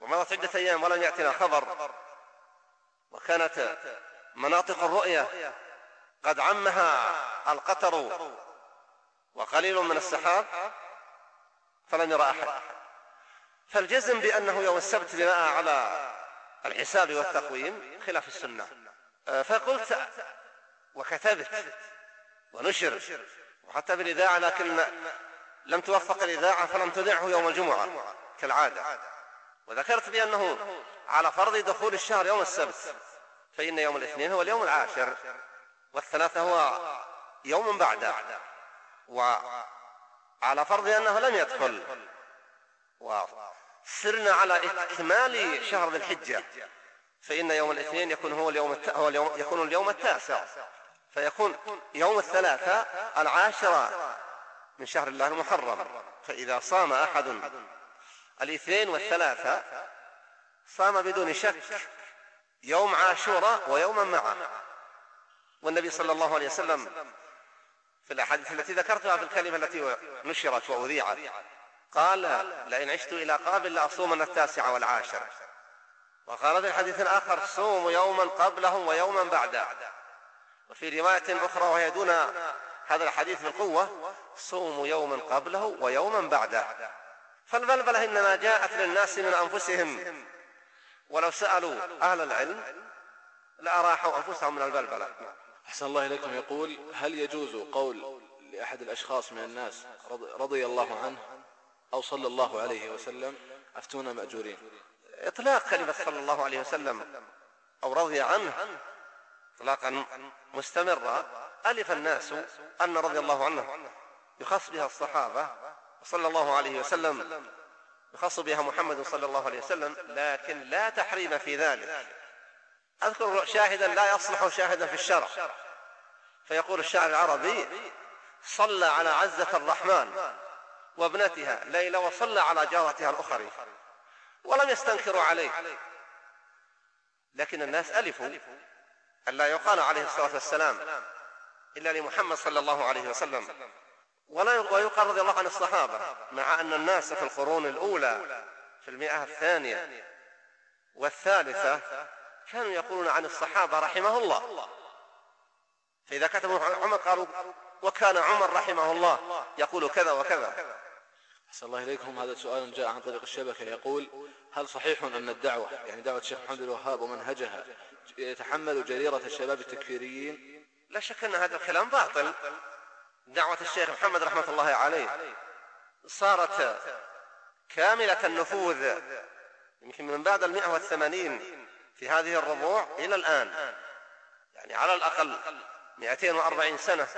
ومضت عدة أيام ولم يأتنا خبر. وكانت مناطق الرؤية قد عمها القطر وقليل من السحاب فلم يرى أحد. فالجزم بأنه يوم السبت بناء على الحساب والتقويم خلاف السنة. فقلت وكتبت ونشر وحتى بالإذاعة لكن لم توفق الإذاعة فلم تذعه يوم الجمعة كالعادة. وذكرت بأنه على فرض دخول الشهر يوم السبت فإن يوم الاثنين هو اليوم العاشر والثلاثة هو يوم بعده. وعلى فرض أنه لم يدخل. وسرنا على إكمال شهر ذي الحجة فإن يوم الاثنين يكون هو اليوم الت... هو اليوم يكون اليوم التاسع. فيكون يوم الثلاثة العاشرة من شهر الله المحرم فإذا صام أحد. الاثنين والثلاثة صام بدون شك يوم عاشوراء ويوما معه. والنبي صلى الله عليه وسلم في الأحاديث التي ذكرتها في الكلمة التي نشرت وأذيعت قال لئن عشت إلى قابل لأصومن التاسع والعاشر وقال في الحديث الآخر صوموا يوما قبله ويوما بعده وفي رواية أخرى وهي دون هذا الحديث بالقوة صوموا يوما قبله ويوما بعده. فالبلبلة إنما جاءت للناس من أنفسهم. ولو سألوا أهل العلم لأراحوا أنفسهم من البلبلة. أحسن الله إليكم. يقول هل يجوز قول لأحد الأشخاص من الناس رضي الله عنه أو صلى الله عليه وسلم أفتونا مأجورين؟ إطلاق كلمة صلى الله عليه وسلم أو رضي عنه إطلاقا مستمرا ألف الناس أن رضي الله عنه يخص بها الصحابة صلى الله عليه وسلم يخص بها محمد صلى الله عليه وسلم لكن لا تحريم في ذلك. أذكر شاهدا لا يصلح شاهدا في الشرع. فيقول الشاعر العربي صلى على عزة الرحمن وابنتها ليلى وصلى على جارتها الأخرى ولم يستنكروا عليه. لكن الناس ألفوا أن لا يقال عليه الصلاة والسلام. إلا لمحمد صلى الله عليه وسلم. ولا ويقال رضي الله عن الصحابة مع أن الناس في القرون الأولى في المئة الثانية والثالثة كانوا يقولون عن الصحابة رحمه الله. فإذا كتبوا عمر قالوا وكان عمر رحمه الله يقول كذا وكذا. أحسن الله إليكم. هذا سؤال جاء عن طريق الشبكة. يقول هل صحيح أن الدعوة يعني دعوة الشيخ محمد الوهاب ومنهجها يتحمل جريرة الشباب التكفيريين لا شك أن هذا الكلام باطل. دعوة الشيخ محمد رحمة الله عليه. صارت كاملة النفوذ يمكن من بعد المئة والثمانين في هذه الربوع إلى الآن. يعني على الأقل 240 سنة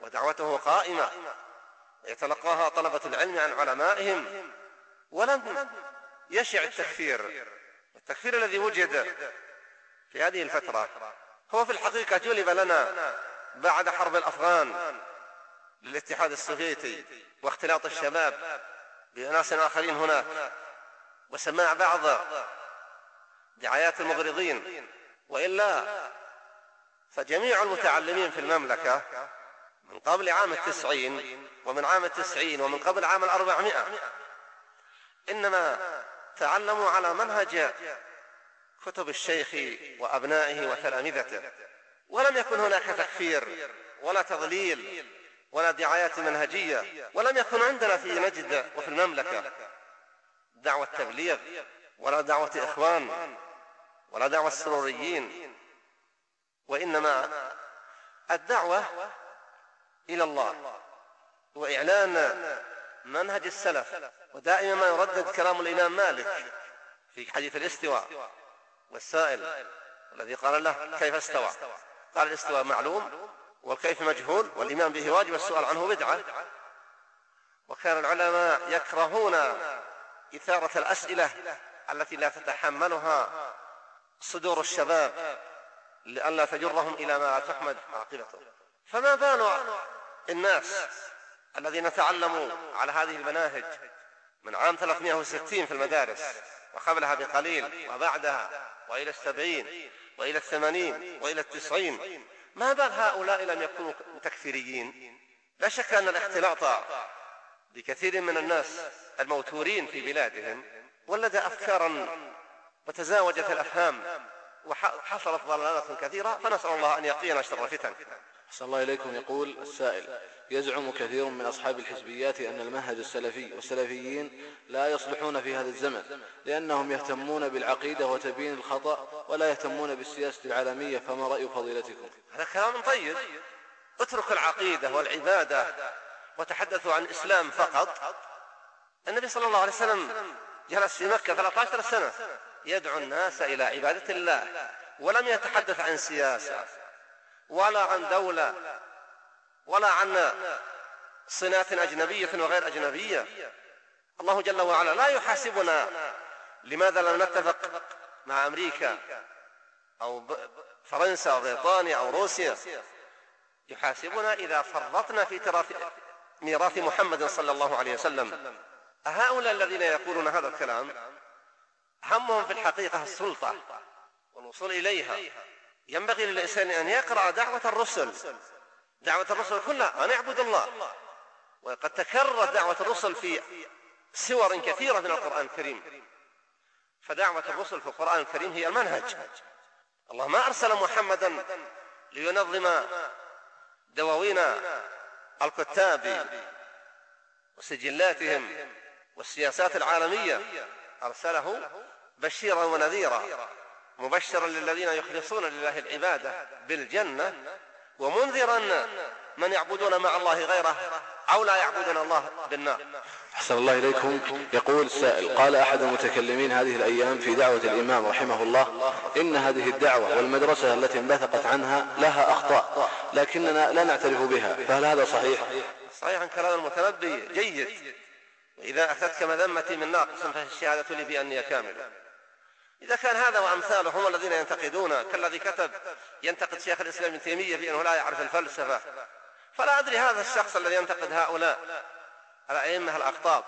ودعوته قائمة. يتلقاها طلبة العلم عن علمائهم. ولم يشع التكفير. التكفير الذي وجد في هذه الفترة. هو في الحقيقة جلب لنا بعد حرب الأفغان للاتحاد السوفيتي واختلاط الشباب بأناس آخرين هناك. وسماع بعض دعايات المغرضين. وإلا فجميع المتعلمين في المملكة من قبل عام التسعين ومن عام التسعين ومن قبل عام الأربعمائة إنما تعلموا على منهج كتب الشيخ وأبنائه وتلامذته. ولم يكن هناك تكفير ولا تضليل ولا دعايات منهجية. ولم يكن عندنا في نجد وفي المملكة دعوة تبليغ ولا دعوة إخوان ولا دعوة السروريين. وإنما الدعوة إلى الله وإعلان منهج السلف. ودائما ما يردد كلام الإمام مالك في حديث الاستواء. والسائل الذي قال له كيف استوى؟ قال الاستواء معلوم والكيف مجهول والإيمان به واجب والسؤال عنه بدعة. وكان العلماء يكرهون إثارة الأسئلة التي لا تتحملها صدور الشباب لئلا تجرهم إلى ما تحمد عاقبته. فما بال الناس الذين تعلموا على هذه المناهج من عام 360 في المدارس وقبلها بقليل وبعدها وإلى السبعين وإلى الثمانين وإلى التسعين. ما بال هؤلاء لم يكونوا تكفيريين؟ لا شك أن الاختلاط بكثير من الناس الموتورين في بلادهم ولد أفكارا وتزاوجت الأفهام وحصلت ضلالات كثيرة فنسأل الله أن يقينا شر الفتن. أحسن الله إليكم يقول السائل يزعم كثير من أصحاب الحزبيات أن المنهج السلفي والسلفيين لا يصلحون في هذا الزمن لأنهم يهتمون بالعقيدة وتبيين الخطأ ولا يهتمون بالسياسة العالمية فما رأي فضيلتكم؟ هذا كلام طيب. اترك العقيدة والعبادة وتحدثوا عن الإسلام فقط. النبي صلى الله عليه وسلم جلس في مكة 13 سنة يدعو الناس إلى عبادة الله ولم يتحدث عن سياسة. ولا عن دولة ولا عن صنات أجنبية وغير أجنبية. الله جل وعلا لا يحاسبنا لماذا لم نتفق مع أمريكا أو فرنسا أو بريطانيا أو روسيا. يحاسبنا إذا فرطنا في تراث ميراث محمد صلى الله عليه وسلم. أهؤلاء الذين يقولون هذا الكلام همهم في الحقيقة السلطة والوصول إليها. ينبغي للإنسان أن يقرأ دعوة الرسل. دعوة الرسل كلها أن اعبد الله. وقد تكررت دعوة الرسل في سور كثيرة من القرآن الكريم. فدعوة الرسل في القرآن الكريم هي المنهج. الله ما أرسل محمدا لينظم دواوين الكتاب وسجلاتهم والسياسات العالمية. أرسله بشيرا ونذيرا. مبشرا للذين يخلصون لله العبادة بالجنة ومنذرا من يعبدون مع الله غيره أو لا يعبدون الله بالنار. أحسن الله إليكم. يقول السائل قال أحد المتكلمين هذه الأيام في دعوة الإمام رحمه الله إن هذه الدعوة والمدرسة التي انبثقت عنها لها أخطاء لكننا لا نعترف بها فهل هذا صحيح؟ صحيح كلام المتنبي جيد. إذا أتتك مذمتي من ناقص فالشهادة لي بأني كامل. إذا كان هذا وأمثاله هم الذين ينتقدون كالذي كتب ينتقد شيخ الإسلام ابن تيمية بأنه لا يعرف الفلسفة. فلا أدري هذا الشخص الذي ينتقد هؤلاء. الأئمة الأقطاب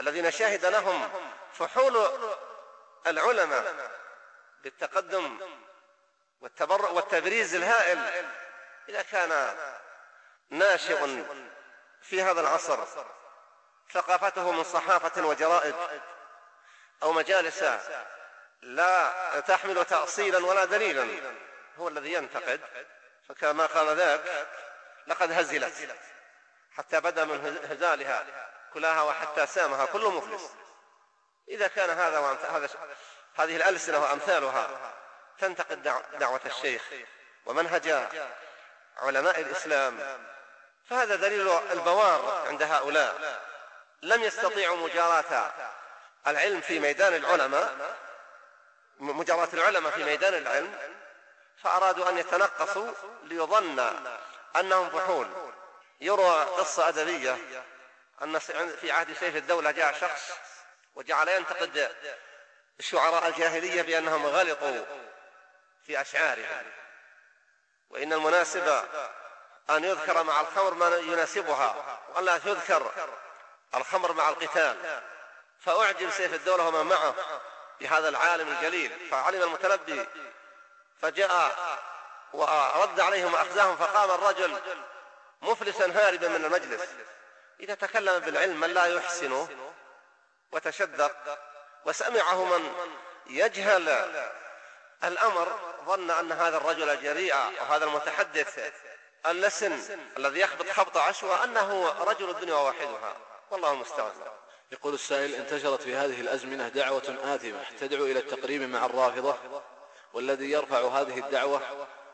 الذين شهد لهم فحول العلماء بالتقدم والتبرع والتبريز الهائل. إذا كان ناشئ في هذا العصر ثقافته من صحافة وجرائد أو مجالس لا تحمل تأصيلا ولا دليلا. هو الذي ينتقد. فكما قال ذاك لقد هزلت. حتى بدأ من هزالها كلها وحتى سامها كل مفلس. إذا كان هذا هذه الألسنة وأمثالها تنتقد دعوة الشيخ ومنهج علماء الإسلام. فهذا دليل البوار عند هؤلاء. لم يستطيعوا مجاراة العلم في ميدان العلماء مجاراة العلماء في ميدان العلم فأرادوا أن يتنقصوا ليظن أنهم فحول يروى قصة أدبية أن في عهد سيف الدولة جاء شخص وجعل ينتقد شعراء الجاهلية بأنهم غلطوا في أشعارهم. وإن المناسب أن يذكر مع الخمر ما يناسبها وأن لا يذكر الخمر مع القتال. فأعجب سيف الدولة ومن معه. بهذا العالم الجليل فعلم المتنبي فجاء ورد عليهم وأخزاهم فقام الرجل مفلسا هاربا من المجلس. إذا تكلم بالعلم من لا يحسنه وتشدق وسمعه من يجهل الأمر ظن أن هذا الرجل جريء وهذا المتحدث اللسن الذي يخبط خبط عشوة أنه رجل الدنيا وواحدها. والله المستعان. يقول السائل انتشرت في هذه الأزمنة دعوة آثمة تدعو إلى التقريب مع الرافضة والذي يرفع هذه الدعوة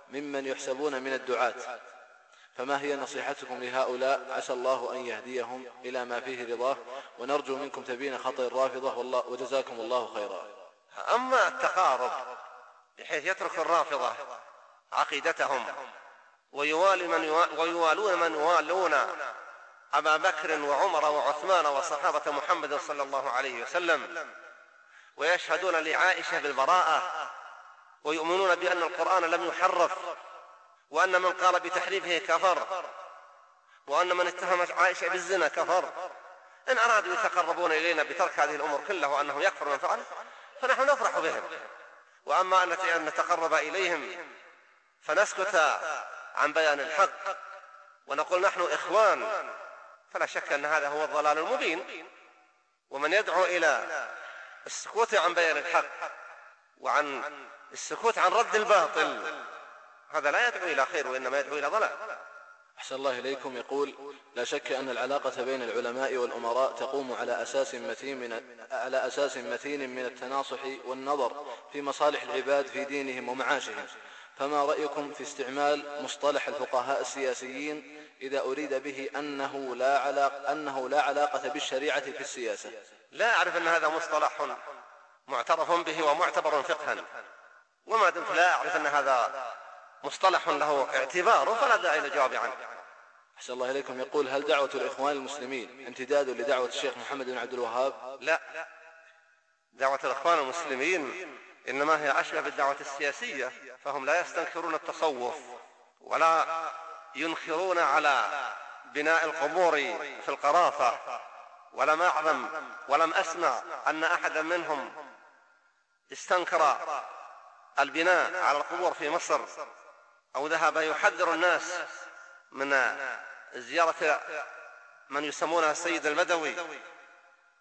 ممن يحسبون من الدعاة. فما هي نصيحتكم لهؤلاء؟ عسى الله أن يهديهم إلى ما فيه رضاه ونرجو منكم تبين خطأ الرافضة والله وجزاكم الله خيرا. أما التقارب بحيث يترك الرافضة عقيدتهم ويوالي من ويوالون من يوالون أبا بكر وعمر وعثمان وصحابة محمد صلى الله عليه وسلم ويشهدون لعائشة بالبراءة ويؤمنون بأن القرآن لم يحرف وأن من قال بتحريفه كفر وأن من اتهم عائشة بالزنا كفر. إن أرادوا يتقربون إلينا بترك هذه الأمور كلها وأنهم يكفر من فعل فنحن نفرح بهم. وأما أن نتقرب إليهم فنسكت عن بيان الحق ونقول نحن إخوان. فلا شك أن هذا هو الضلال المبين. ومن يدعو إلى السكوت عن بيان الحق وعن السكوت عن رد الباطل هذا لا يدعو إلى خير وإنما يدعو إلى ضلال. أحسن الله إليكم. يقول لا شك أن العلاقة بين العلماء والأمراء تقوم على أساس متين من على أساس متين من التناصح والنظر في مصالح العباد في دينهم ومعاشهم. فما رأيكم في استعمال مصطلح الفقهاء السياسيين إذا أريد به أنه لا علاقة أنه لا علاقة بالشريعة في السياسة. لا أعرف أن هذا مصطلح معترف به ومعتبر فقها. وما دمت لا أعرف أن هذا مصطلح له اعتبار فلا داعي للجواب عنه. أحسن الله إليكم. يقول هل دعوة الإخوان المسلمين امتداد لدعوة الشيخ محمد بن عبد الوهاب؟ لا. دعوة الإخوان المسلمين إنما هي أشبه بالدعوة السياسية فهم لا يستنكرون التصوف ولا ينكرون على بناء القبور في القرافة. ولم أعلم ولم أسمع أن أحدا منهم استنكر البناء على القبور في مصر أو ذهب يحذر الناس من زيارة من يسمونها السيد البدوي.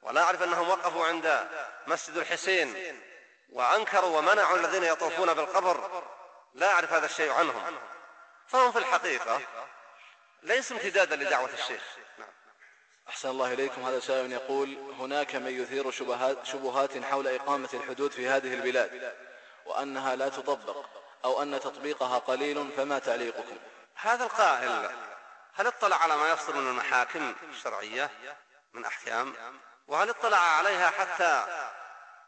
ولا أعرف أنهم وقفوا عند مسجد الحسين وأنكروا ومنعوا الذين يطوفون بالقبر. لا أعرف هذا الشيء عنهم. فهم في الحقيقة ليس امتدادا لدعوة الشيخ. نعم. أحسن الله إليكم. هذا سائل يقول هناك من يثير شبهات, شبهات حول إقامة الحدود في هذه البلاد وأنها لا تطبق أو أن تطبيقها قليل فما تعليقكم؟ هذا القائل هل اطلع على ما يصدر من المحاكم الشرعية؟ من أحكام؟ وهل اطلع عليها حتى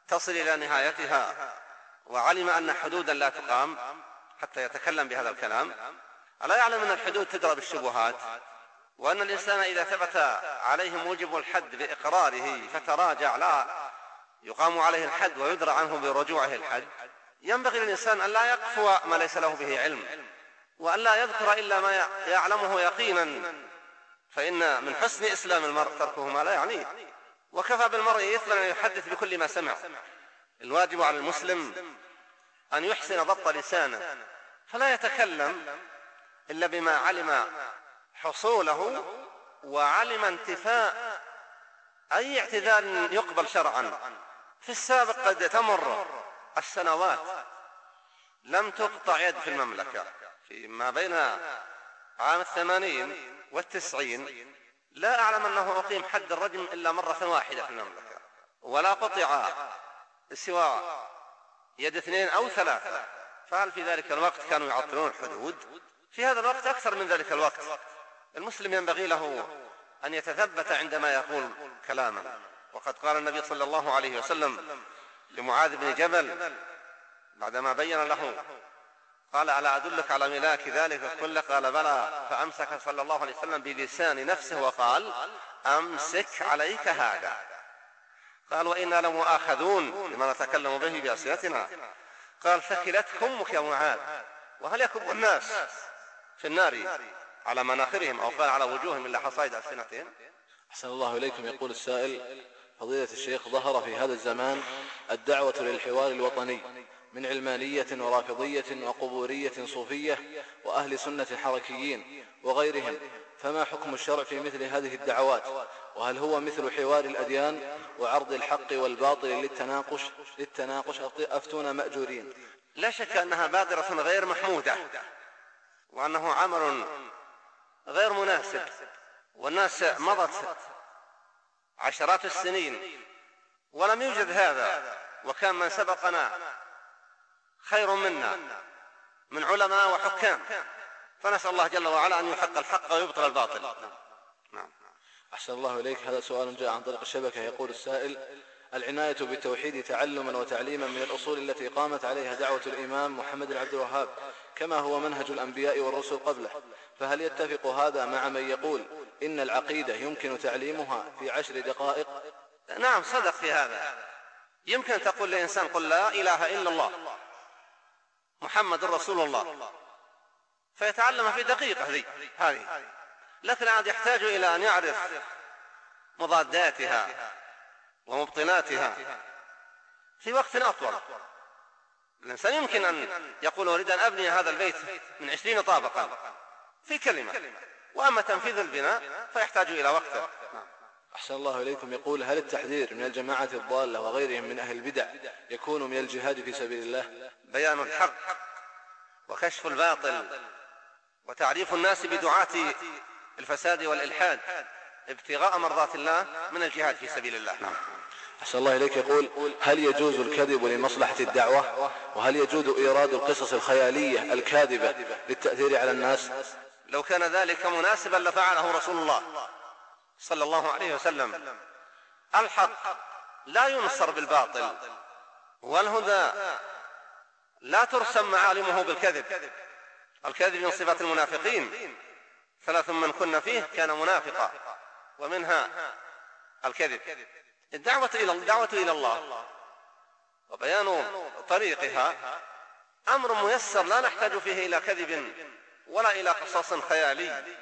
تصل إلى نهايتها وعلم أن حدودا لا تقام حتى يتكلم بهذا الكلام؟ ألا يعلم أن الحدود تدرى بالشبهات؟ وأن الإنسان إذا ثبت عليه موجب الحد بإقراره فتراجع لا يقام عليه الحد ويدرى عنه برجوعه الحد. ينبغي للإنسان أن لا يقفو ما ليس له به علم وأن لا يذكر إلا ما يعلمه يقينا. فإن من حسن إسلام المرء تركه ما لا يعنيه وكفى بالمرء إثما أن يحدث بكل ما سمع. الواجب على المسلم أن يحسن ضبط لسانه. فلا يتكلم إلا بما علم حصوله وعلم انتفاء أي اعتذار يقبل شرعا. في السابق قد تمر السنوات لم تقطع يد في المملكة. فيما بين عام الثمانين والتسعين لا أعلم أنه أقيم حد الرجم إلا مرة واحدة في المملكة. ولا قطع سوى يد اثنين أو ثلاثة. فهل في ذلك الوقت كانوا يعطلون الحدود في هذا الوقت أكثر من ذلك الوقت. المسلم ينبغي له أن يتثبت عندما يقول كلاما. وقد قال النبي صلى الله عليه وسلم لمعاذ بن جبل بعدما بين له قال ألا أدلك على ملاك ذلك؟ كله قال بلى. فأمسك صلى الله عليه وسلم بلسان نفسه وقال أمسك عليك هذا. قال وإنا لمؤاخذون لما نتكلم به بأسئلتنا قال ثكلتك أمك يا معاذ. وهل يكب الناس؟ في النار على مناخرهم أو قال على وجوههم إلا حصائد ألسنتهم. أحسن الله إليكم يقول السائل فضيلة الشيخ ظهر في هذا الزمان الدعوة للحوار الوطني من علمانية ورافضية وقبورية صوفية وأهل سنة حركيين وغيرهم فما حكم الشرع في مثل هذه الدعوات؟ وهل هو مثل حوار الأديان وعرض الحق والباطل للتناقش للتناقش؟ أفتون مأجورين. لا شك أنها بادرة غير محمودة. وأنه عمل غير مناسب. والناس مضت عشرات السنين ولم يوجد هذا وكان من سبقنا خير منا من علماء وحكام. فنسأل الله جل وعلا أن يحق الحق ويبطل الباطل. نعم. أحسن الله إليك. هذا سؤال جاء عن طريق الشبكة. يقول السائل العناية بالتوحيد تعلما وتعليما من الأصول التي قامت عليها دعوة الإمام محمد بن عبد الوهاب كما هو منهج الأنبياء والرسل قبله. فهل يتفق هذا مع من يقول إن العقيدة يمكن تعليمها في عشر دقائق؟ نعم صدق في هذا. يمكن تقول لإنسان قل لا إله إلا الله محمد رسول الله فيتعلم في دقيقة هذه. لكن عاد يحتاج إلى أن يعرف مضاداتها. ومبطناتها في وقت أطول. الإنسان يمكن أن يقول أريد أن أبني هذا البيت من عشرين طابقا. في كلمة. وأما تنفيذ البناء فيحتاج إلى وقت. أحسن الله إليكم. يقول هل التحذير من الجماعة الضالة وغيرهم من أهل البدع يكون من الجهاد في سبيل الله؟ بيان الحق وكشف الباطل وتعريف الناس بدعاة الفساد والإلحاد. ابتغاء مرضات الله من الجهاد في سبيل الله. نعم. أحسن الله إليك. يقول هل يجوز الكذب لمصلحة الدعوة؟ وهل يجوز إيراد القصص الخيالية الكاذبة للتأثير على الناس؟ لو كان ذلك مناسبا لفعله رسول الله صلى الله عليه وسلم. الحق لا ينصر بالباطل والهدى لا ترسم معالمه بالكذب. الكذب من صفات المنافقين. ثلاث من كن فيه كان منافقا. ومنها الكذب. الدعوة إلى الدعوة إلى الله. وبيان طريقها أمر ميسر لا نحتاج فيه إلى كذب ولا إلى قصص خيالي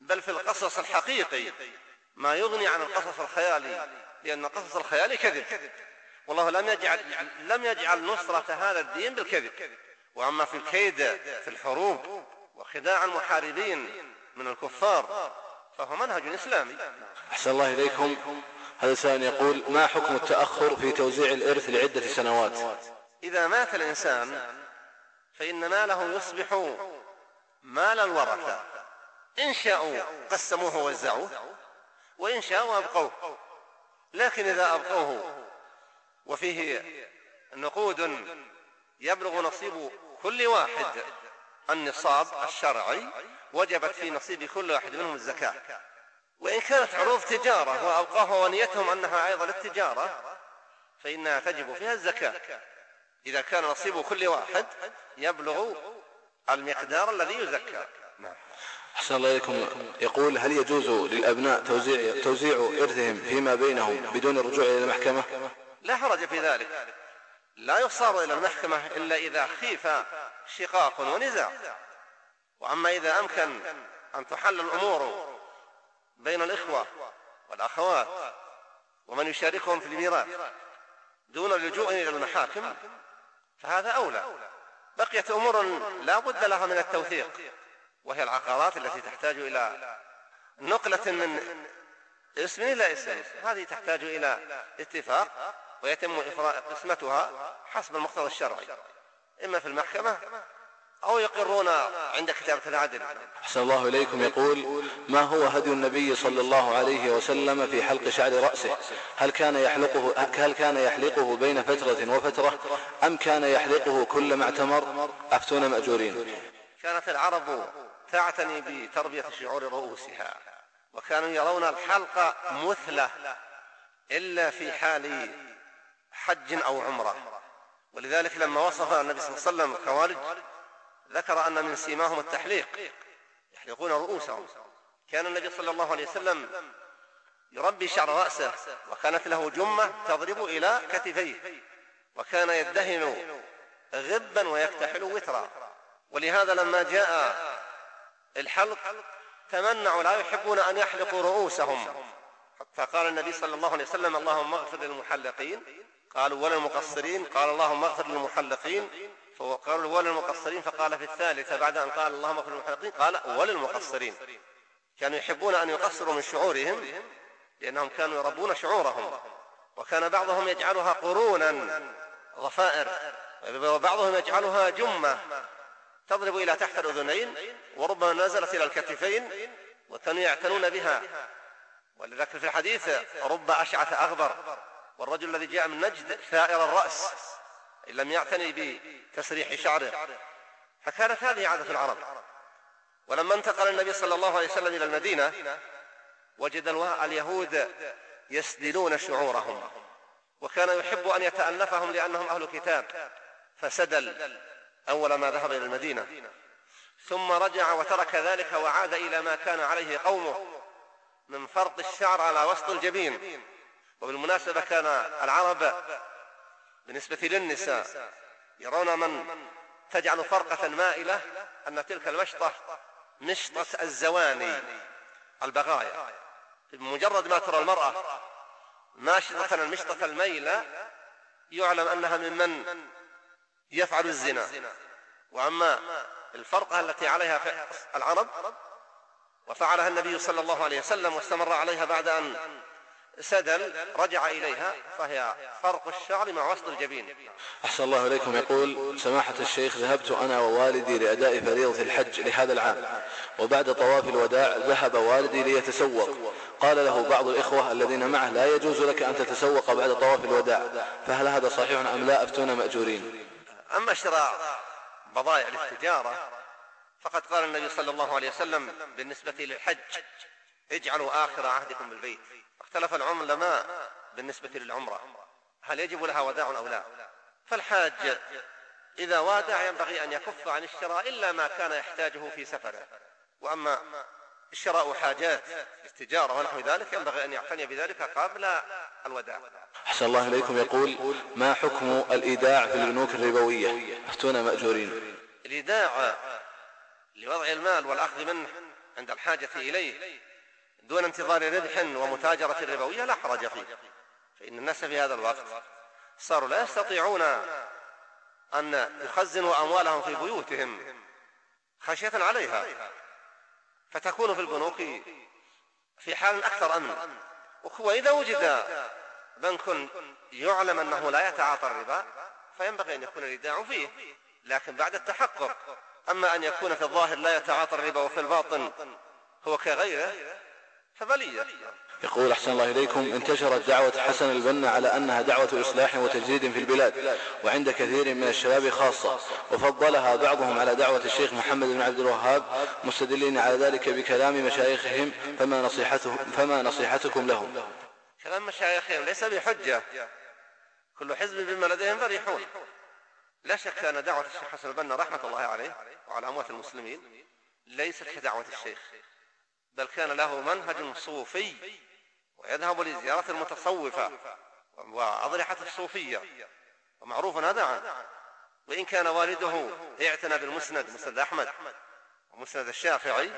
بل في القصص الحقيقي. ما يغني عن القصص الخيالي لأن قصص الخيال كذب. والله لم يجعل لم يجعل نصرة هذا الدين بالكذب. وأما في الكيد في الحروب وخداع المحاربين من الكفار فهو منهج إسلامي. أحسن الله إليكم. هذا سائل يقول ما حكم التأخر في توزيع الإرث لعدة سنوات؟ إذا مات الإنسان فإن ماله يصبح مال الورثة. إن شاءوا قسموه ووزعوه وإن شاءوا أبقوه. لكن إذا أبقوه وفيه نقود يبلغ نصيب كل واحد النصاب الشرعي وجبت في نصيب كل واحد منهم الزكاة. وإن كانت عروض تجارة وأوقافها ونيتهم أنها أيضا للتجارة فإنها تجب فيها الزكاة. إذا كان نصيب كل واحد يبلغ المقدار الذي يزكى. نعم. أحسن الله إليكم. يقول هل يجوز للأبناء توزيع, توزيع إرثهم فيما بينهم بدون الرجوع إلى المحكمة؟ لا حرج في ذلك. لا يصار إلى المحكمة إلا إذا خيف شقاق ونزاع. وأما إذا أمكن أن تحل الأمور بين الإخوة والأخوات ومن يشاركهم في الميراث دون اللجوء إلى المحاكم فهذا أولى. بقيت أمور لا بد لها من التوثيق وهي العقارات التي تحتاج إلى نقلة من اسم إلى اسم. هذه تحتاج إلى اتفاق ويتم قسمتها حسب المقتضى الشرعي. إما في المحكمة أو يقرون عند كتابة العدل. أحسن الله إليكم. يقول ما هو هدي النبي صلى الله عليه وسلم في حلق شعر رأسه؟ هل كان يحلقه هل كان يحلقه بين فترة وفترة؟ أم كان يحلقه كل ما اعتمر؟ أفتون مأجورين. كانت العرب تعتني بتربية شعور رؤوسها وكانوا يرون الحلق مثلة إلا في حال حج أو عمرة. ولذلك لما وصف النبي صلى الله عليه وسلم الخوارج ذكر أن من سيماهم التحليق يحلقون رؤوسهم. كان النبي صلى الله عليه وسلم يربي شعر رأسه وكانت له جمة تضرب إلى كتفيه وكان يدهن غبا ويكتحل وترا. ولهذا لما جاء الحلق تمنعوا لا يحبون أن يحلقوا رؤوسهم. فقال النبي صلى الله عليه وسلم اللهم اغفر للمحلقين قالوا ولا المقصرين قال اللهم اغفر للمحلقين. فقالوا وللمقصرين فقال في الثالثة بعد أن قال اللهم اغفر للمحلقين قال وللمقصرين كانوا يحبون أن يقصروا من شعورهم لأنهم كانوا يربون شعورهم. وكان بعضهم يجعلها قرونا ضفائر وبعضهم يجعلها جمة. تضرب إلى تحت الأذنين وربما نزلت إلى الكتفين وكانوا يعتنون بها. ولذلك في الحديث رب أشعث أغبر. والرجل الذي جاء من نجد ثائر الرأس إن لم يعتني بتسريح شعره. فكانت هذه عادة العرب. ولما انتقل النبي صلى الله عليه وسلم إلى المدينة وجد اليهود يسدلون شعورهم وكان يحب أن يتألفهم لأنهم أهل كتاب فسدل أول ما ذهب إلى المدينة. ثم رجع وترك ذلك وعاد إلى ما كان عليه قومه من فرط الشعر على وسط الجبين. وبالمناسبة كان العرب بالنسبة للنساء يرون من تجعل فرقة مائلة أن تلك المشطة مشطة الزواني البغايا. بمجرد ما ترى المرأة ماشطة المشطة الميلة يعلم أنها ممن يفعل الزنا. وأما الفرقة التي عليها العرب وفعلها النبي صلى الله عليه وسلم واستمر عليها بعد أن سدل رجع إليها فهي فرق الشعر مع وسط الجبين. أحسن الله إليكم. يقول سماحة الشيخ ذهبت أنا ووالدي لأداء فريضة الحج لهذا العام وبعد طواف الوداع ذهب والدي ليتسوق. قال له بعض الإخوة الذين معه لا يجوز لك أن تتسوق بعد طواف الوداع فهل هذا صحيح أم لا؟ أفتون مأجورين. أما شراء بضائع للتجارة فقد قال النبي صلى الله عليه وسلم بالنسبة للحج اجعلوا آخر عهدكم بالبيت. اختلف العلماء بالنسبة للعمرة. هل يجب لها وداع أو لا؟ فالحاج إذا وادع ينبغي أن يكف عن الشراء إلا ما كان يحتاجه في سفره. وأما شراء حاجات التجارة ونحو ذلك ينبغي أن يعتني بذلك قبل الوداع. أحسن الله إليكم. يقول ما حكم الإيداع في البنوك الربوية؟ أفتونا مأجورين. الإيداع لوضع المال والأخذ منه عند الحاجة إليه دون انتظار ربح ومتاجرة ربوية لا حرج فيه. فإن الناس في هذا الوقت صاروا لا يستطيعون أن يخزنوا أموالهم في بيوتهم خشية عليها. فتكون في البنوك في حال أكثر أمن. وإذا وجد بنك يعلم أنه لا يتعاطى الربا فينبغي أن يكون الإيداع فيه. لكن بعد التحقق أما أن يكون في الظاهر لا يتعاطى الربا وفي الباطن هو كغيره فبلية يقول أحسن الله إليكم انتشرت دعوة حسن البنا على أنها دعوة إصلاح وتجديد في البلاد وعند كثير من الشباب خاصة. وفضلها بعضهم على دعوة الشيخ محمد بن عبد الوهاب مستدلين على ذلك بكلام مشايخهم فما نصيحتهم فما نصيحتكم لهم؟ كلام مشايخهم ليس بحجة. كل حزب بما لديهم فرحون. لا شك أن دعوة الشيخ حسن البنا رحمة الله عليه وعلى أموات المسلمين ليست كدعوة الشيخ. بل كان له منهج صوفي ويذهب لزيارة المتصوفة وأضرحة الصوفية. ومعروف هذا عنه وإن كان والده اعتنى بالمسند مسند أحمد ومسند الشافعي.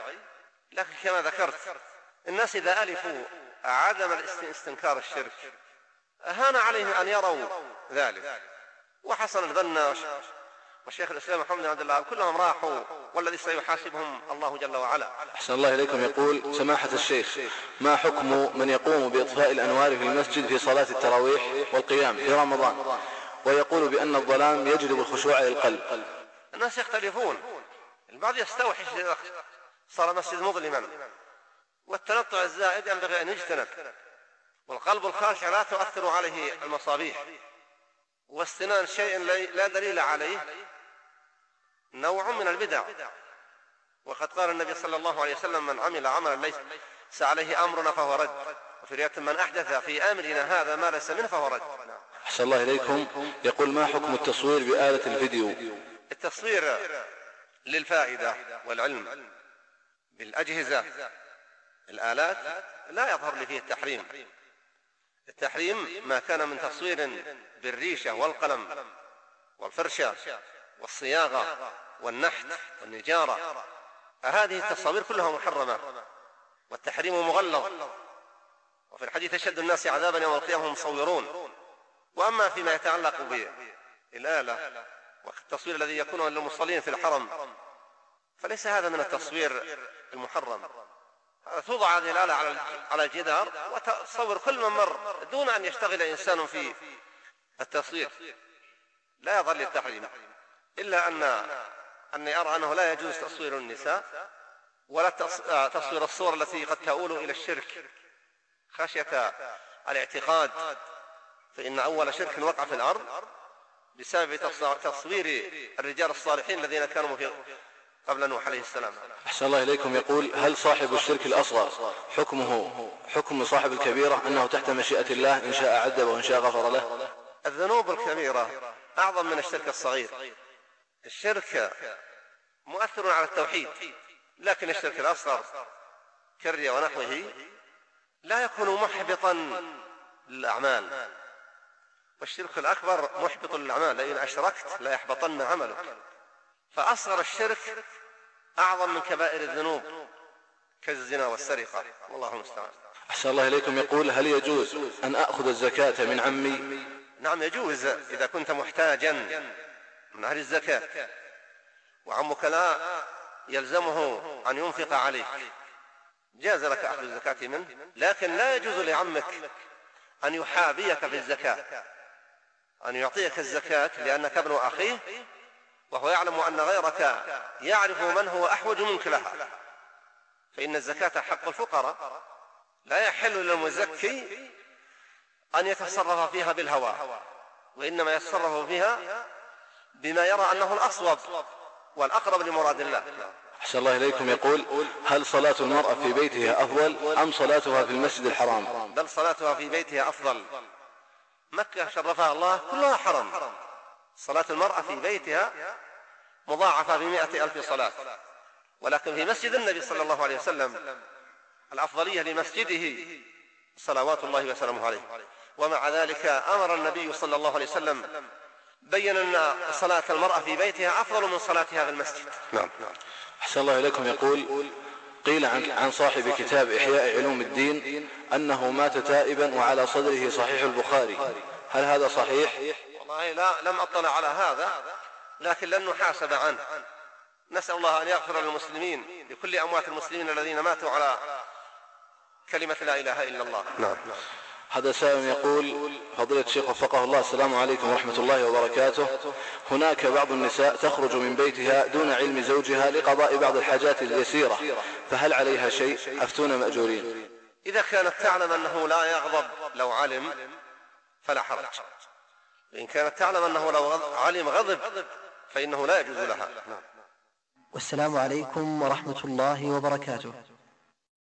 لكن كما ذكرت الناس إذا ألفوا عدم استنكار الشرك أهان عليهم أن يروا ذلك. وحسن البنا وشيخ الإسلام محمد بن عبد الله كلهم راحوا والذي سيحاسبهم الله جل وعلا. أحسن الله إليكم. يقول سماحة الشيخ ما حكم من يقوم بإطفاء الأنوار في المسجد في صلاة التراويح والقيام في رمضان؟ ويقول بأن الظلام يجلب الخشوع للقلب الناس يختلفون. البعض يستوحش صار المسجد مظلما والتنطع الزائد ينبغي أن يجتنب والقلب الخاشع لا تؤثر عليه المصابيح. واستنان شيء لا دليل عليه نوع من البدع. وقد قال النبي صلى الله عليه وسلم من عمل عملا ليس عليه أمرنا فهو رد. وفي رواية من أحدث في أمرنا هذا ما ليس منه فهو رد. أحسن الله إليكم. يقول ما حكم التصوير بآلة الفيديو؟ التصوير للفائدة والعلم بالأجهزة. الآلات لا يظهر لي فيه التحريم. التحريم ما كان من تصوير بالريشة والقلم والفرشة والصياغة والنحت والنجارة. هذه التصاوير كلها محرمة والتحريم مغلظ. وفي الحديث أشد الناس عذابا يوم القيامة هم مصورون. وأما فيما يتعلق بالآلة والتصوير الذي يكون للمصلين في الحرم فليس هذا من التصوير المحرم. توضع هذه الآلة على على الجدار وتصور كل من مر دون أن يشتغل إنسان في التصوير. لا يظل التحريم إلا أن أني أرى أنه لا يجوز تصوير النساء ولا تصوير الصور التي قد تؤول إلى الشرك. خشية الاعتقاد. فإن أول شرك وقع في الأرض بسبب تصوير الرجال الصالحين الذين كانوا في قبل نوح عليه السلام. أحسن الله إليكم. يقول هل صاحب الشرك الأصغر؟ حكمه حكم صاحب الكبيرة أنه تحت مشيئة الله إن شاء عذب وإن شاء غفر له؟ الذنوب الكبيرة أعظم من الشرك الصغير. الشرك مؤثر على التوحيد لكن الشرك الأصغر كالريا ونحوه لا يكون محبطا للأعمال. والشرك الأكبر محبط للأعمال لئن أشركت لا يحبطن عملك. فأصغر الشرك أعظم من كبائر الذنوب كالزنا والسرقة. والله المستعان. أحسن الله إليكم. يقول هل يجوز أن أخذ الزكاة من عمي؟ نعم يجوز إذا كنت محتاجا من أهل الزكاة. وعمك لا يلزمه أن ينفق عليك. جاز لك أخذ الزكاة منه لكن لا يجوز لعمك أن يحابيك في الزكاة. أن يعطيك الزكاة لأنك ابن أخيه وهو يعلم أن غيرك يعرف من هو أحوج منك لها. فإن الزكاة حق الفقراء. لا يحل للمزكي أن يتصرف فيها بالهوى وإنما يتصرف فيها بما يرى أنه الأصوب والأقرب لمراد الله. أحسن الله إليكم. يقول هل صلاة المرأة في بيتها أفضل أم صلاتها في المسجد الحرام؟ بل صلاتها في بيتها أفضل. مكة شرفها الله كلها حرم صلاة المرأة في بيتها مضاعفة بمئة ألف صلاة. ولكن في مسجد النبي صلى الله عليه وسلم الأفضلية لمسجده صلوات الله وسلامه عليه. ومع ذلك أمر النبي صلى الله عليه وسلم بين أن صلاة المرأة في بيتها أفضل من صلاتها في المسجد. نعم. أحسن الله إليكم. يقول قيل عن, عن صاحب كتاب إحياء علوم الدين أنه مات تائبا وعلى صدره صحيح البخاري. هل هذا صحيح؟ والله لا لم أطلع على هذا لكن لن نحاسب عنه. نسأل الله أن يغفر للمسلمين لكل أموات المسلمين الذين ماتوا على كلمة لا إله إلا الله. نعم. هذا سائل يقول فضيلة الشيخ وفقه الله السلام عليكم ورحمة الله وبركاته. هناك بعض النساء تخرج من بيتها دون علم زوجها لقضاء بعض الحاجات اليسيرة فهل عليها شيء؟ أفتون مأجورين. إذا كانت تعلم أنه لا يغضب لو علم فلا حرج. وإن كانت تعلم أنه لو علم غضب فإنه لا يجوز لها. نعم. والسلام عليكم ورحمة الله وبركاته.